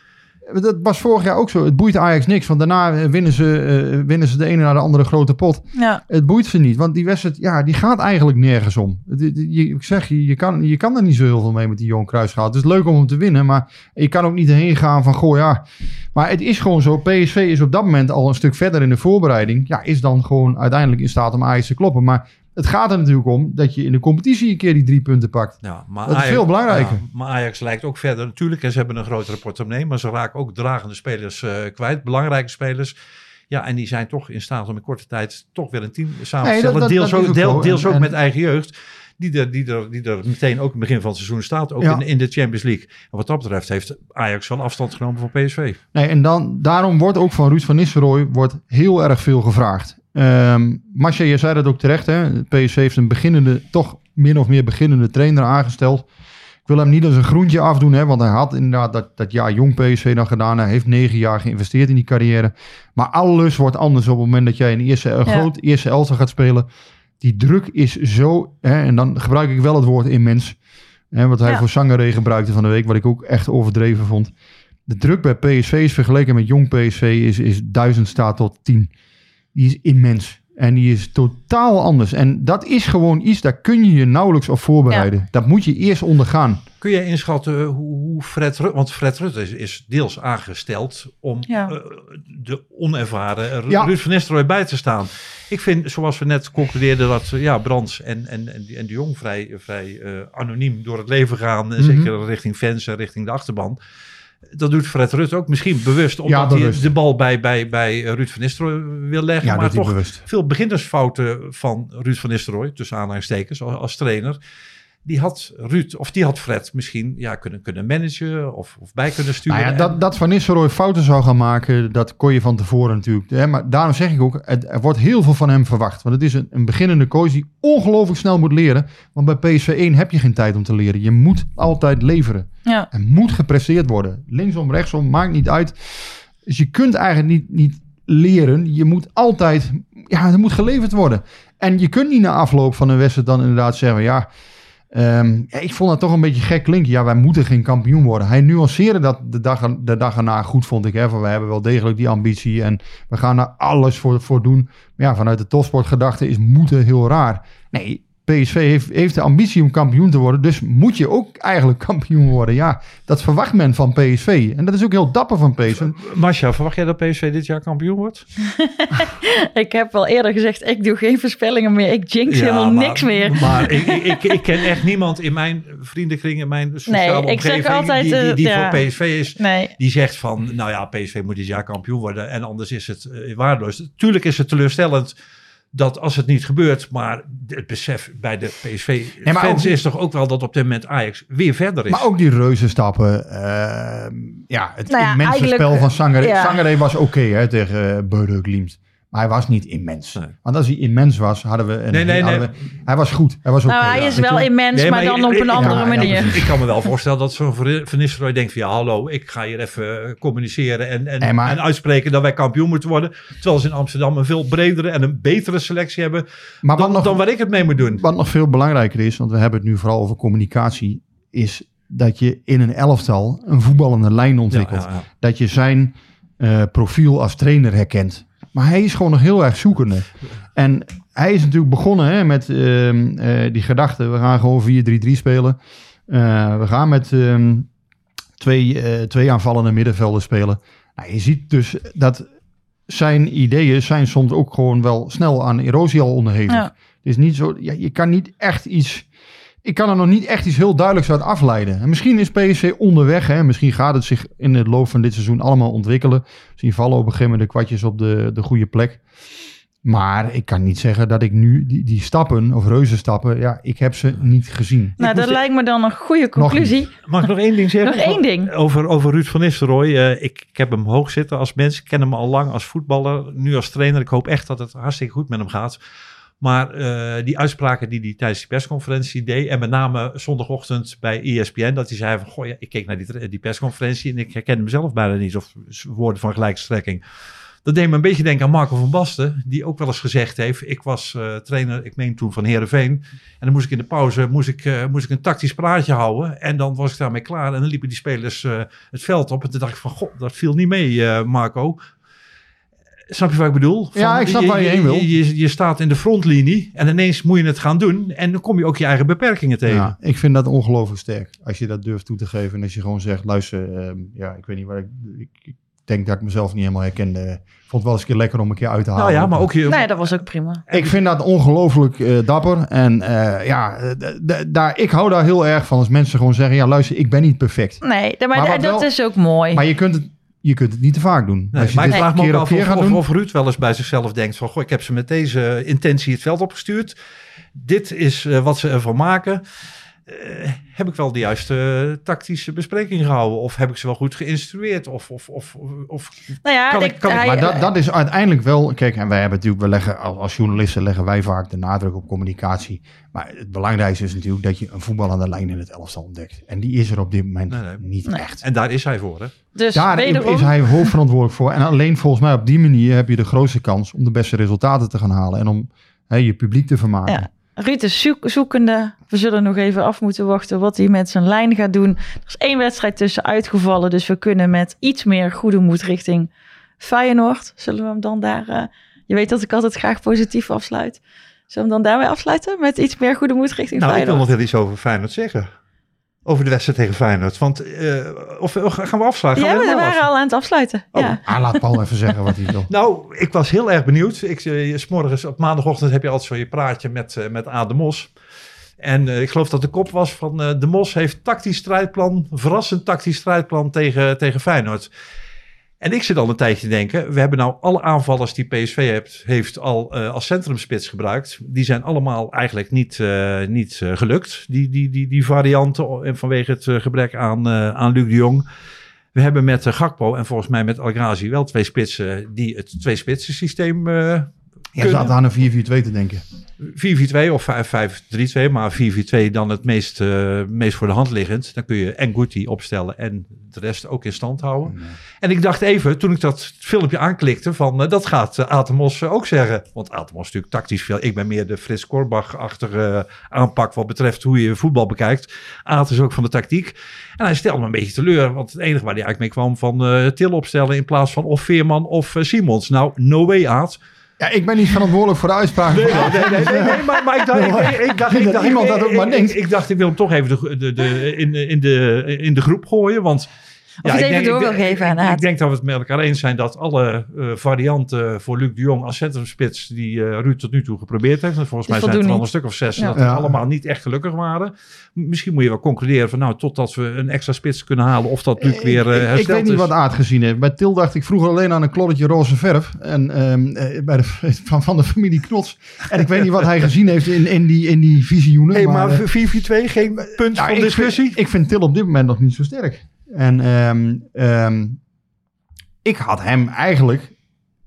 Dat was vorig jaar ook zo. Het boeit Ajax niks. Want daarna eh, winnen ze, eh, winnen ze de ene naar de andere grote pot. Ja. Het boeit ze niet. Want die wedstrijd, ja, die gaat eigenlijk nergens om. Je- Ik zeg je, je kan, je kan er niet zo heel veel mee met die Johan Cruijffschaal. Het is leuk om hem te winnen. Maar je kan ook niet erheen gaan van, goh ja. Maar het is gewoon zo. PSV is op dat moment al een stuk verder in de voorbereiding. Ja, is dan gewoon uiteindelijk in staat om Ajax te kloppen. Maar het gaat er natuurlijk om dat je in de competitie een keer die drie punten pakt. Ja, maar Dat is veel belangrijker. ja, maar Ajax lijkt ook verder natuurlijk. En ze hebben een grotere portemonnee. Maar ze raken ook dragende spelers eh, kwijt. Belangrijke spelers. Ja, en die zijn toch in staat om in korte tijd toch weer een team samen te Nee, stellen. dat- deels ook, deel- zo. deels En- ook en- met eigen jeugd. Die er, die, er, die er meteen ook in het begin van het seizoen staat. Ook Ja. in, in de Champions League. En wat dat betreft heeft Ajax wel afstand genomen van PSV. Nee, en dan, daarom wordt ook van Ruud van Nistelrooy wordt heel erg veel gevraagd. Ehm Marcia, je zei dat ook terecht. Hè? PSV heeft een beginnende, toch min of meer beginnende trainer aangesteld. Ik wil hem niet als een groentje afdoen, hè, want hij had inderdaad dat, dat jaar jong PSV dan gedaan. Hij heeft negen jaar geïnvesteerd in die carrière. Maar alles wordt anders op het moment dat jij een, eerste, een Ja. groot eerste elftal gaat spelen. Die druk is zo, hè, en dan gebruik ik wel het woord immens. Hè, wat hij Ja. voor Sangaré gebruikte van de week, wat ik ook echt overdreven vond. De druk bij PSV is vergeleken met jong PSV is, is 1000 staat tot 10. Die is immens. En die is totaal anders. En dat is gewoon iets, daar kun je je nauwelijks op voorbereiden. Dat moet je eerst ondergaan. Kun jij inschatten hoe hoe Fred Rutte, want Fred Rutte is, is deels aangesteld om Ja. eh, de onervaren Ru- Ja. Ruud van Nistelrooy bij te staan. Ik vind, zoals we net concludeerden, dat eh, ja, Brands en, en, en, en de Jong vrij, vrij eh, anoniem door het leven gaan. eh, Mhm. Zeker richting fans en richting de achterban. Dat doet Fred Rutte ook misschien bewust, omdat bewust. hij de bal bij, bij, bij Ruud van Nistelrooy wil leggen. Ja, maar toch bewust. veel beginnersfouten van Ruud van Nistelrooy, tussen aanhalingstekens, als, als trainer. Die had Ruud, of die had Fred misschien ja, kunnen, kunnen managen of, of bij kunnen sturen. Nou ja, En- dat, dat Van Nistelrooy fouten zou gaan maken, dat kon je van tevoren natuurlijk. Hè? Maar daarom zeg ik ook, het, er wordt heel veel van hem verwacht. Want het is een, een beginnende coach die ongelooflijk snel moet leren. Want bij PSV 1 heb je geen tijd om te leren. Je moet altijd leveren. Ja. Er moet gepresteerd worden. Linksom, rechtsom, maakt niet uit. Dus je kunt eigenlijk niet, niet leren. Je moet altijd, ja, er moet geleverd worden. En je kunt niet na afloop van een wedstrijd dan inderdaad zeggen, ja... Ehm, ik vond dat toch een beetje gek klinken. Ja, wij moeten geen kampioen worden. Hij nuanceerde dat de dag, de dag erna goed, vond ik. Hè? Van, we hebben wel degelijk die ambitie en we gaan er alles voor, voor doen. Maar ja, vanuit de topsportgedachte is moeten heel raar. Nee, PSV heeft, heeft de ambitie om kampioen te worden. Dus moet je ook eigenlijk kampioen worden. Ja, dat verwacht men van PSV. En dat is ook heel dapper van PSV. Masha, verwacht jij dat PSV dit jaar kampioen wordt? Ik heb al eerder gezegd, ik doe geen voorspellingen meer. Ik jinx helemaal maar- niks meer. Maar ik, ik, ik, ken echt niemand in mijn vriendenkring, in mijn sociale Nee, ik zeg omgeving, altijd, die, die, die eh, ja. voor PSV is. Nee. Die zegt van, nou ja, PSV moet dit jaar kampioen worden en anders is het eh, waardeloos. Tuurlijk is het teleurstellend dat als het niet gebeurt, maar het besef bij de maar PSV-fans ook- is toch ook wel dat op dit moment Ajax weer verder is. Maar ook die reuzenstappen. ehm ja, het Nou ja, immense spel van Sangare. ja. Sangare was oké hè, tegen uh. Maar hij was niet immens. Nee. Want als hij immens was, hadden we... Een, Nee, nee, hadden nee. we- hij was goed. Hij was oké. Nou, hij ja. is wel je? immens, Nee, maar, maar dan ik- op een ik- andere ja, manier. Ik kan me wel voorstellen dat zo'n Van Nistelrooy denkt van ja, hallo, ik ga hier even eh, communiceren en, en, Nee, maar- en uitspreken dat wij kampioen moeten worden. Terwijl ze in Amsterdam een veel bredere en een betere selectie hebben Maar wat dan, nog, dan waar ik het mee moet doen. wat nog veel belangrijker is, want we hebben het nu vooral over communicatie, is dat je in een elftal een voetballende lijn ontwikkelt. Ja, ja, ja. Dat je zijn eh, profiel als trainer herkent. Maar hij is gewoon nog heel erg zoekende. En hij is natuurlijk begonnen hè, met ehm, eh, die gedachte. We gaan gewoon 4-3-3 spelen. Eh, we gaan met ehm, twee, eh, twee aanvallende middenvelden spelen. Nou, je ziet dus dat zijn ideeën zijn soms ook gewoon wel snel aan erosie al onderhevig. Ja. Het is niet zo, ja, je kan niet echt iets... Ik kan er nog niet echt iets heel duidelijks uit afleiden. En misschien is PSV onderweg. Hè? Misschien gaat het zich in het loop van dit seizoen allemaal ontwikkelen. Misschien vallen op een gegeven moment de kwartjes op de, de goede plek. Maar ik kan niet zeggen dat ik nu die, die stappen, of reuzenstappen, ja, ik heb ze niet gezien. Nou, dat lijkt me dan een goede Nog conclusie. Mag ik nog één ding zeggen? Nog één ding. Over, over Ruud van Nistelrooy. Eh, ik, ik heb hem hoog zitten als mens. Ik ken hem al lang als voetballer. Nu als trainer. Ik hoop echt dat het hartstikke goed met hem gaat. Maar eh, die uitspraken die hij tijdens die persconferentie deed. En met name zondagochtend bij ESPN. Dat hij zei van, goh, ja, ik keek naar die, die persconferentie. En ik herkende mezelf bijna niet. Of woorden van gelijke strekking. Dat deed me een beetje denken aan Marco van Basten. Die ook wel eens gezegd heeft. Ik was eh, trainer, ik meen toen van Heerenveen. En dan moest ik in de pauze moest ik, eh, moest ik een tactisch praatje houden. En dan was ik daarmee klaar. En dan liepen die spelers het veld op. En toen dacht ik van, god, dat viel niet mee, Marco. Snap je wat ik bedoel? Ja, ik snap waar je heen wil. Je, je, je staat in de frontlinie en ineens moet je het gaan doen. En dan kom je ook je eigen beperkingen tegen. Ja, ik vind dat ongelooflijk sterk. Als je dat durft toe te geven. En als je gewoon zegt, luister, ehm, ja, ik weet niet waar ik... Ik, ik denk dat ik mezelf niet helemaal herkende. Ik vond het wel eens een keer lekker om een keer uit te halen. nou ja, maar ook je... Nee, dat was ook prima. Ik vind dat ongelooflijk eh, dapper. En eh, ja, daar, ik hou daar heel erg van als mensen gewoon zeggen... ja, luister, ik ben niet perfect. Nee, dat- maar, dat wel- is ook mooi. Maar je kunt het, je kunt het niet te vaak doen. Nee, als je maar ik dit vraag me ook af of, of Ruud wel eens bij zichzelf denkt van... Goh, ik heb ze met deze intentie het veld opgestuurd. Dit is eh, wat ze ervan maken. Eh, heb ik wel de juiste eh, tactische bespreking gehouden? Of heb ik ze wel goed geïnstrueerd? Of, of, of, of nou ja, kan ik- kan ik- hij- Maar dat, dat is uiteindelijk wel... Kijk, en wij hebben natuurlijk... We leggen, als als journalisten leggen wij vaak de nadruk op communicatie. Maar het belangrijkste is natuurlijk dat je een voetbal aan de lijn in het elftal ontdekt. En die is er op dit moment Nee, nee. niet Nee. echt. En daar is hij voor, hè? dus Daar wederom, is hij hoofdverantwoordelijk voor. En alleen volgens mij op die manier heb je de grootste kans om de beste resultaten te gaan halen. En om hè, je publiek te vermaken. Ja. Ruud is zoek- zoekende. We zullen nog even af moeten wachten wat hij met zijn lijn gaat doen. Er is één wedstrijd tussen uitgevallen, dus we kunnen met iets meer goede moed richting Feyenoord. Zullen we hem dan daar... eh, je weet dat ik altijd graag positief afsluit. Zullen we hem dan daarmee afsluiten? Met iets meer goede moed richting Nou, ik wil Feyenoord? nog wel iets over Feyenoord zeggen. Over de wedstrijd tegen Feyenoord. Want, eh, of, of gaan we afsluiten? Gaan Ja, we waren al aan het afsluiten. Oh. Ja. Ah, laat Paul even zeggen wat hij wil. Nou, ik was heel erg benieuwd. Ik, eh, s morgens op maandagochtend heb je altijd zo je praatje met, eh met Ade Mos. En eh, ik geloof dat de kop was van eh, De Mos heeft tactisch strijdplan, verrassend tactisch strijdplan tegen, tegen Feyenoord. En ik zit al een tijdje te denken, we hebben nou alle aanvallers die PSV heeft, heeft al eh, als centrumspits gebruikt. Die zijn allemaal eigenlijk niet, eh, niet eh, gelukt, die, die, die, die varianten, en vanwege het gebrek aan, aan Luc de Jong. We hebben met Gakpo en volgens mij met Algrazi wel twee spitsen die het twee spitsen systeem Je zat aan een 4-4-2 te denken. 4-4-2 of 5-3-2, maar 4-4-2 dan het meest, eh, meest voor de hand liggend. Dan kun je en Guti opstellen en de rest ook in stand houden. En ik dacht even, toen ik dat filmpje aanklikte, van eh, dat gaat uh, Atemos ook zeggen. Want Atemos natuurlijk tactisch veel. Ik ben meer de Frits Korbach-achtige aanpak wat betreft hoe je voetbal bekijkt. Aat is ook van de tactiek. En hij stelde me een beetje teleur, want het enige waar hij eigenlijk mee kwam van Til opstellen in plaats van of Veerman of Simons. Nou, no way Aat. Ja, ik ben niet verantwoordelijk voor de uitspraak. Nee, nee, nee, nee, nee, maar, maar ik dacht, ik, ik, ik dacht, ik dacht, iemand dat ook maar denkt. Ik, ik, dacht, ik wil hem toch even de, de, de, in, in, de, in de groep gooien, want... Of ja, het even door wil geven aan ik, ik denk dat we het met elkaar eens zijn dat alle uh, varianten voor Luc de Jong als centrumspits die uh, Ruud tot nu toe geprobeerd heeft, en volgens mij zijn het er al een stuk of zes, ja. dat ja. allemaal niet echt gelukkig waren. Misschien moet je wel concluderen van nou, totdat we een extra spits kunnen halen of dat Luc weer uh, hersteld Ik weet niet is. wat Aard gezien heeft. Bij Til dacht ik vroeger alleen aan een klolletje roze verf en, um, bij de, van, van de familie Knots. En ik weet niet wat hij gezien heeft in, in, die, in die visioenen. Hey, maar 4-4-2, geen punt nou, van discussie? Ik vind, ik vind Til op dit moment nog niet zo sterk. En um, um, ik had hem eigenlijk...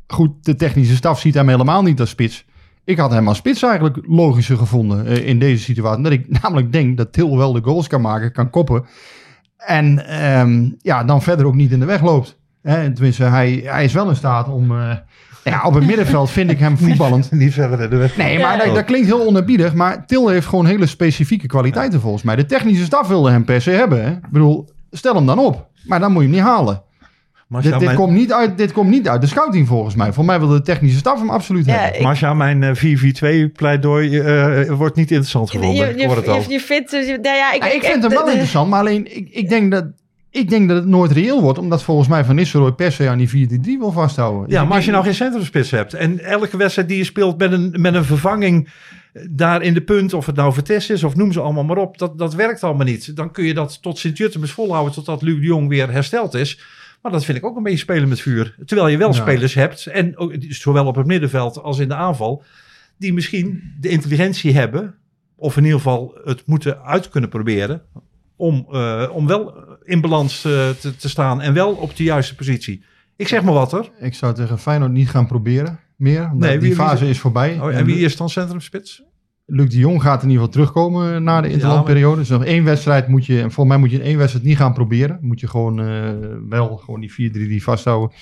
Goed, de technische staf ziet hem helemaal niet als spits. Ik had hem als spits eigenlijk logischer gevonden uh, in deze situatie. Omdat ik namelijk denk dat Til wel de goals kan maken, kan koppen. En um, ja, dan verder ook niet in de weg loopt. Hè, tenminste, hij, hij is wel in staat om... Uh, ja, op het middenveld vind ik hem voetballend. niet verder in de weg. Nee, maar dat, dat, klinkt heel onerbiedig. Maar Til heeft gewoon hele specifieke kwaliteiten volgens mij. De technische staf wilde hem per se hebben. Hè? Ik bedoel, stel hem dan op. Maar dan moet je hem niet halen. Maar dit, dit, mijn... komt niet uit, dit komt niet uit de scouting volgens mij. Voor mij wil de technische staf hem absoluut ja, hebben. Ik... Maar ja, mijn uh, 4-4-2 pleidooi uh, wordt niet interessant gevonden. Je, je, je, je vindt, nou ja, ik, ja, ik, vind hem wel interessant. Maar alleen, ik, ik, denk dat, ik denk dat het nooit reëel wordt. Omdat volgens mij Van Nistelrooy per se aan die 4-3 wil vasthouden. Ja, maar als je nou geen centrumspits hebt. En elke wedstrijd die je speelt met een, met een vervanging daar in de punt, of het nou Vitesse is of noem ze allemaal maar op, dat, dat werkt allemaal niet. Dan kun je dat tot Sint-Jutemus volhouden totdat Luc de Jong weer hersteld is. Maar dat vind ik ook een beetje spelen met vuur. Terwijl je wel ja. spelers hebt, en ook, zowel op het middenveld als in de aanval, die misschien de intelligentie hebben, of in ieder geval het moeten uit kunnen proberen, om, uh, om wel in balans uh, te, te staan en wel op de juiste positie. Ik zeg maar wat er. Ik zou tegen Feyenoord niet gaan proberen meer. Nee, die fase wie, is voorbij. Oh, en wie is dan centrumspits? Luc de Jong gaat in ieder geval terugkomen na de interlandperiode. Dus nog één wedstrijd moet je, volgens mij moet je in één wedstrijd niet gaan proberen. Moet je gewoon uh, wel gewoon die 4-3-3 vasthouden.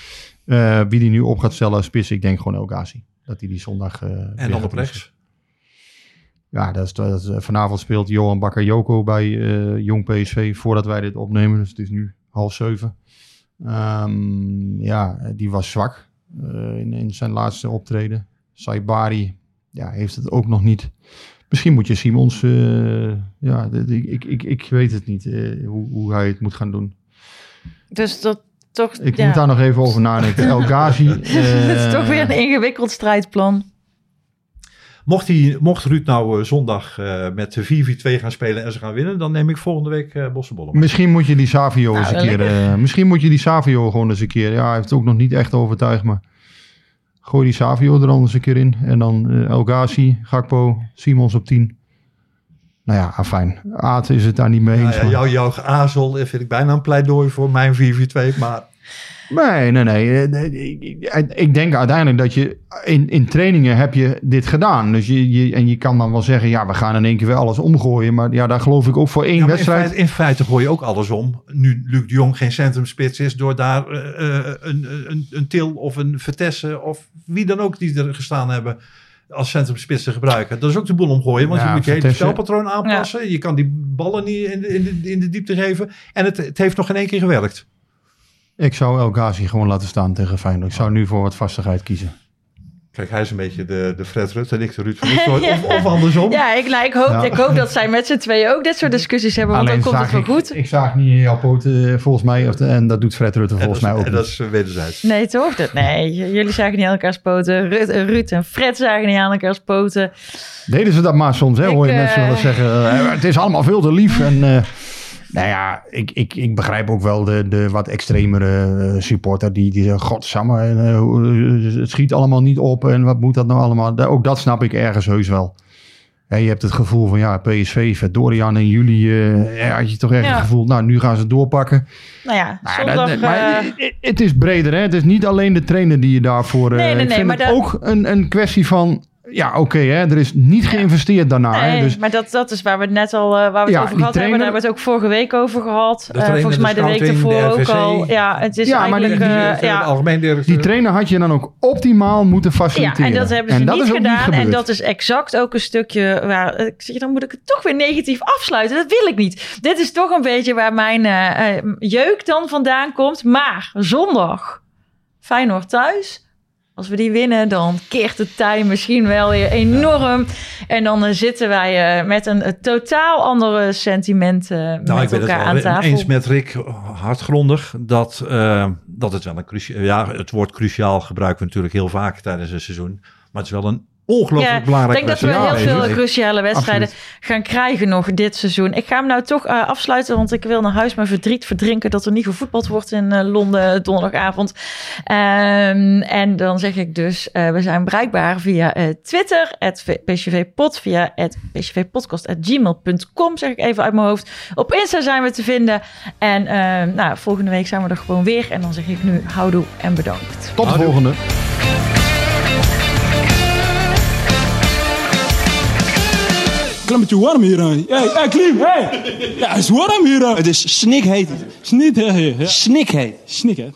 Uh, wie die nu op gaat stellen als spits, ik denk gewoon El Ghazi. Dat hij die zondag... Uh, en dan op rechts? Ja, dat is, dat is, vanavond speelt Johan Bakayoko bij Jong PSV voordat wij dit opnemen. Dus het is nu half zeven. Um, ja, die was zwak in, in zijn laatste optreden. Saibari ja, heeft het ook nog niet. Misschien moet je Simons, uh, ja, ik, ik, ik weet het niet hoe, hoe hij het moet gaan doen. Dus dat toch. Ik ja. moet daar nog even over nadenken. El Ghazi. uh, het is toch weer een ingewikkeld strijdplan. Mocht, hij, mocht Ruud nou uh, zondag uh, met 4-4-2 gaan spelen en ze gaan winnen, dan neem ik volgende week uh, Bossenbollen. Misschien moet je die Savio nou, eens een keer. misschien moet je die Savio gewoon eens een keer. Ja, hij heeft ook nog niet echt overtuigd, maar. Gooi die Savio er anders een keer in. En dan uh, El Ghazi, Gakpo, Simons op 10. Nou ja, fijn. Aad is het daar niet mee eens. Nou ja, jouw, jouw azel vind ik bijna een pleidooi voor mijn 4-4-2. Maar Nee, nee, nee. Ik denk uiteindelijk dat je in, in trainingen heb je dit gedaan. Dus je, je, en je kan dan wel zeggen, ja, we gaan in één keer weer alles omgooien. Maar ja, daar geloof ik ook voor één ja, wedstrijd. In feite, in feite, gooi je ook alles om. Nu Luc de Jong geen centrumspits is, door daar uh, een, een, een Til of een Vertessen of wie dan ook die er gestaan hebben als centrumspits te gebruiken. Dat is ook de boel omgooien, want ja, je moet je hele spelpatroon aanpassen. Ja. Je kan die ballen niet in de, in de, in de diepte geven. En het, het heeft nog in één keer gewerkt. Ik zou El Ghazi gewoon laten staan tegen Feyenoord. Ik zou nu voor wat vastigheid kiezen. Kijk, hij is een beetje de, de Fred Rutte en ik de Ruud van Nistelrooy. Of, of andersom. Ja, ik, nou, ik, hoop, Ja. ik hoop dat zij met z'n tweeën ook dit soort discussies hebben, want dan komt het wel ik, goed. ik zag niet in jouw poten eh, volgens mij. Of, en dat doet Fred Rutte En volgens mij ook en dat is eh, wederzijds. Nee, toch? Dat, nee, jullie zagen niet aan elkaars poten. Ruud, eh, Ruud en Fred zagen niet aan elkaars poten. Deden ze dat maar soms, hè? Ik, hoor je mensen wel eens zeggen. het is allemaal veel te lief. En eh, nou ja, ik, ik, ik begrijp ook wel de, de wat extremere eh, supporter. Die, die zegt, godsamme, eh, het schiet allemaal niet op. En wat moet dat nou allemaal? Ook dat snap ik ergens heus wel. Ja, je hebt het gevoel van, ja, PSV, Verdorian in juli. eh, had je toch echt Ja. het gevoel, nou, nu gaan ze doorpakken. Nou ja, Nou, zondag... dat- maar het- is breder, hè? Het is niet alleen de trainer die je daarvoor... Nee, nee, ik nee, vind maar het dat- ook een, een kwestie van... Ja, oké, hè, er is niet geïnvesteerd daarna. hè, Nee, dus maar dat, dat is waar we het net al eh, waar we het Ja, over die gehad hebben. Daar trainer- hebben we het ook vorige week over gehad. Eh, trainer, volgens mij de week ervoor ook al. Ja, het is Ja, maar eigenlijk... die- die- eh, de ja, algemeen directeur. Die trainer had je dan ook optimaal moeten ja, faciliteren. en dat hebben ze dat niet gedaan. en dat is exact ook een stukje waar... Ik zeg, dan moet ik het toch weer negatief afsluiten. Dat wil ik niet. Dit is toch een beetje waar mijn jeuk dan vandaan komt. Maar zondag, Feyenoord thuis... Als we die winnen, dan keert de tij misschien wel weer enorm. En dan eh, zitten wij eh, met een, eh, totaal andere sentiment Nou, met ik ben elkaar aan het tafel. eens met Rick hardgrondig dat, dat het wel een cruciaal... Ja, het woord cruciaal gebruiken we natuurlijk heel vaak tijdens een seizoen. Maar het is wel een ongelooflijk Ja, ik belangrijk denk dat we heel veel cruciale wedstrijden gaan krijgen nog dit seizoen. Ik ga hem nou toch eh, afsluiten, want ik wil naar huis mijn verdriet verdrinken dat er niet gevoetbald wordt in eh, Londen donderdagavond. Ehm, en dan zeg ik dus, eh, we zijn bereikbaar via eh, Twitter, het PSVPod, via het psvpodcast.gmail.com, zeg ik even uit mijn hoofd. Op Insta zijn we te vinden. En ehm, nou, volgende week zijn we er gewoon weer. En dan zeg ik nu houdoe en bedankt. Tot de Houdoe. Volgende. Klimmetje warm hier. hè. Hey, hey, Klim, hey! Ja, het is warm hier. Het is snikheet. Snik, hè? Ja. Snikheet. Snik, hè?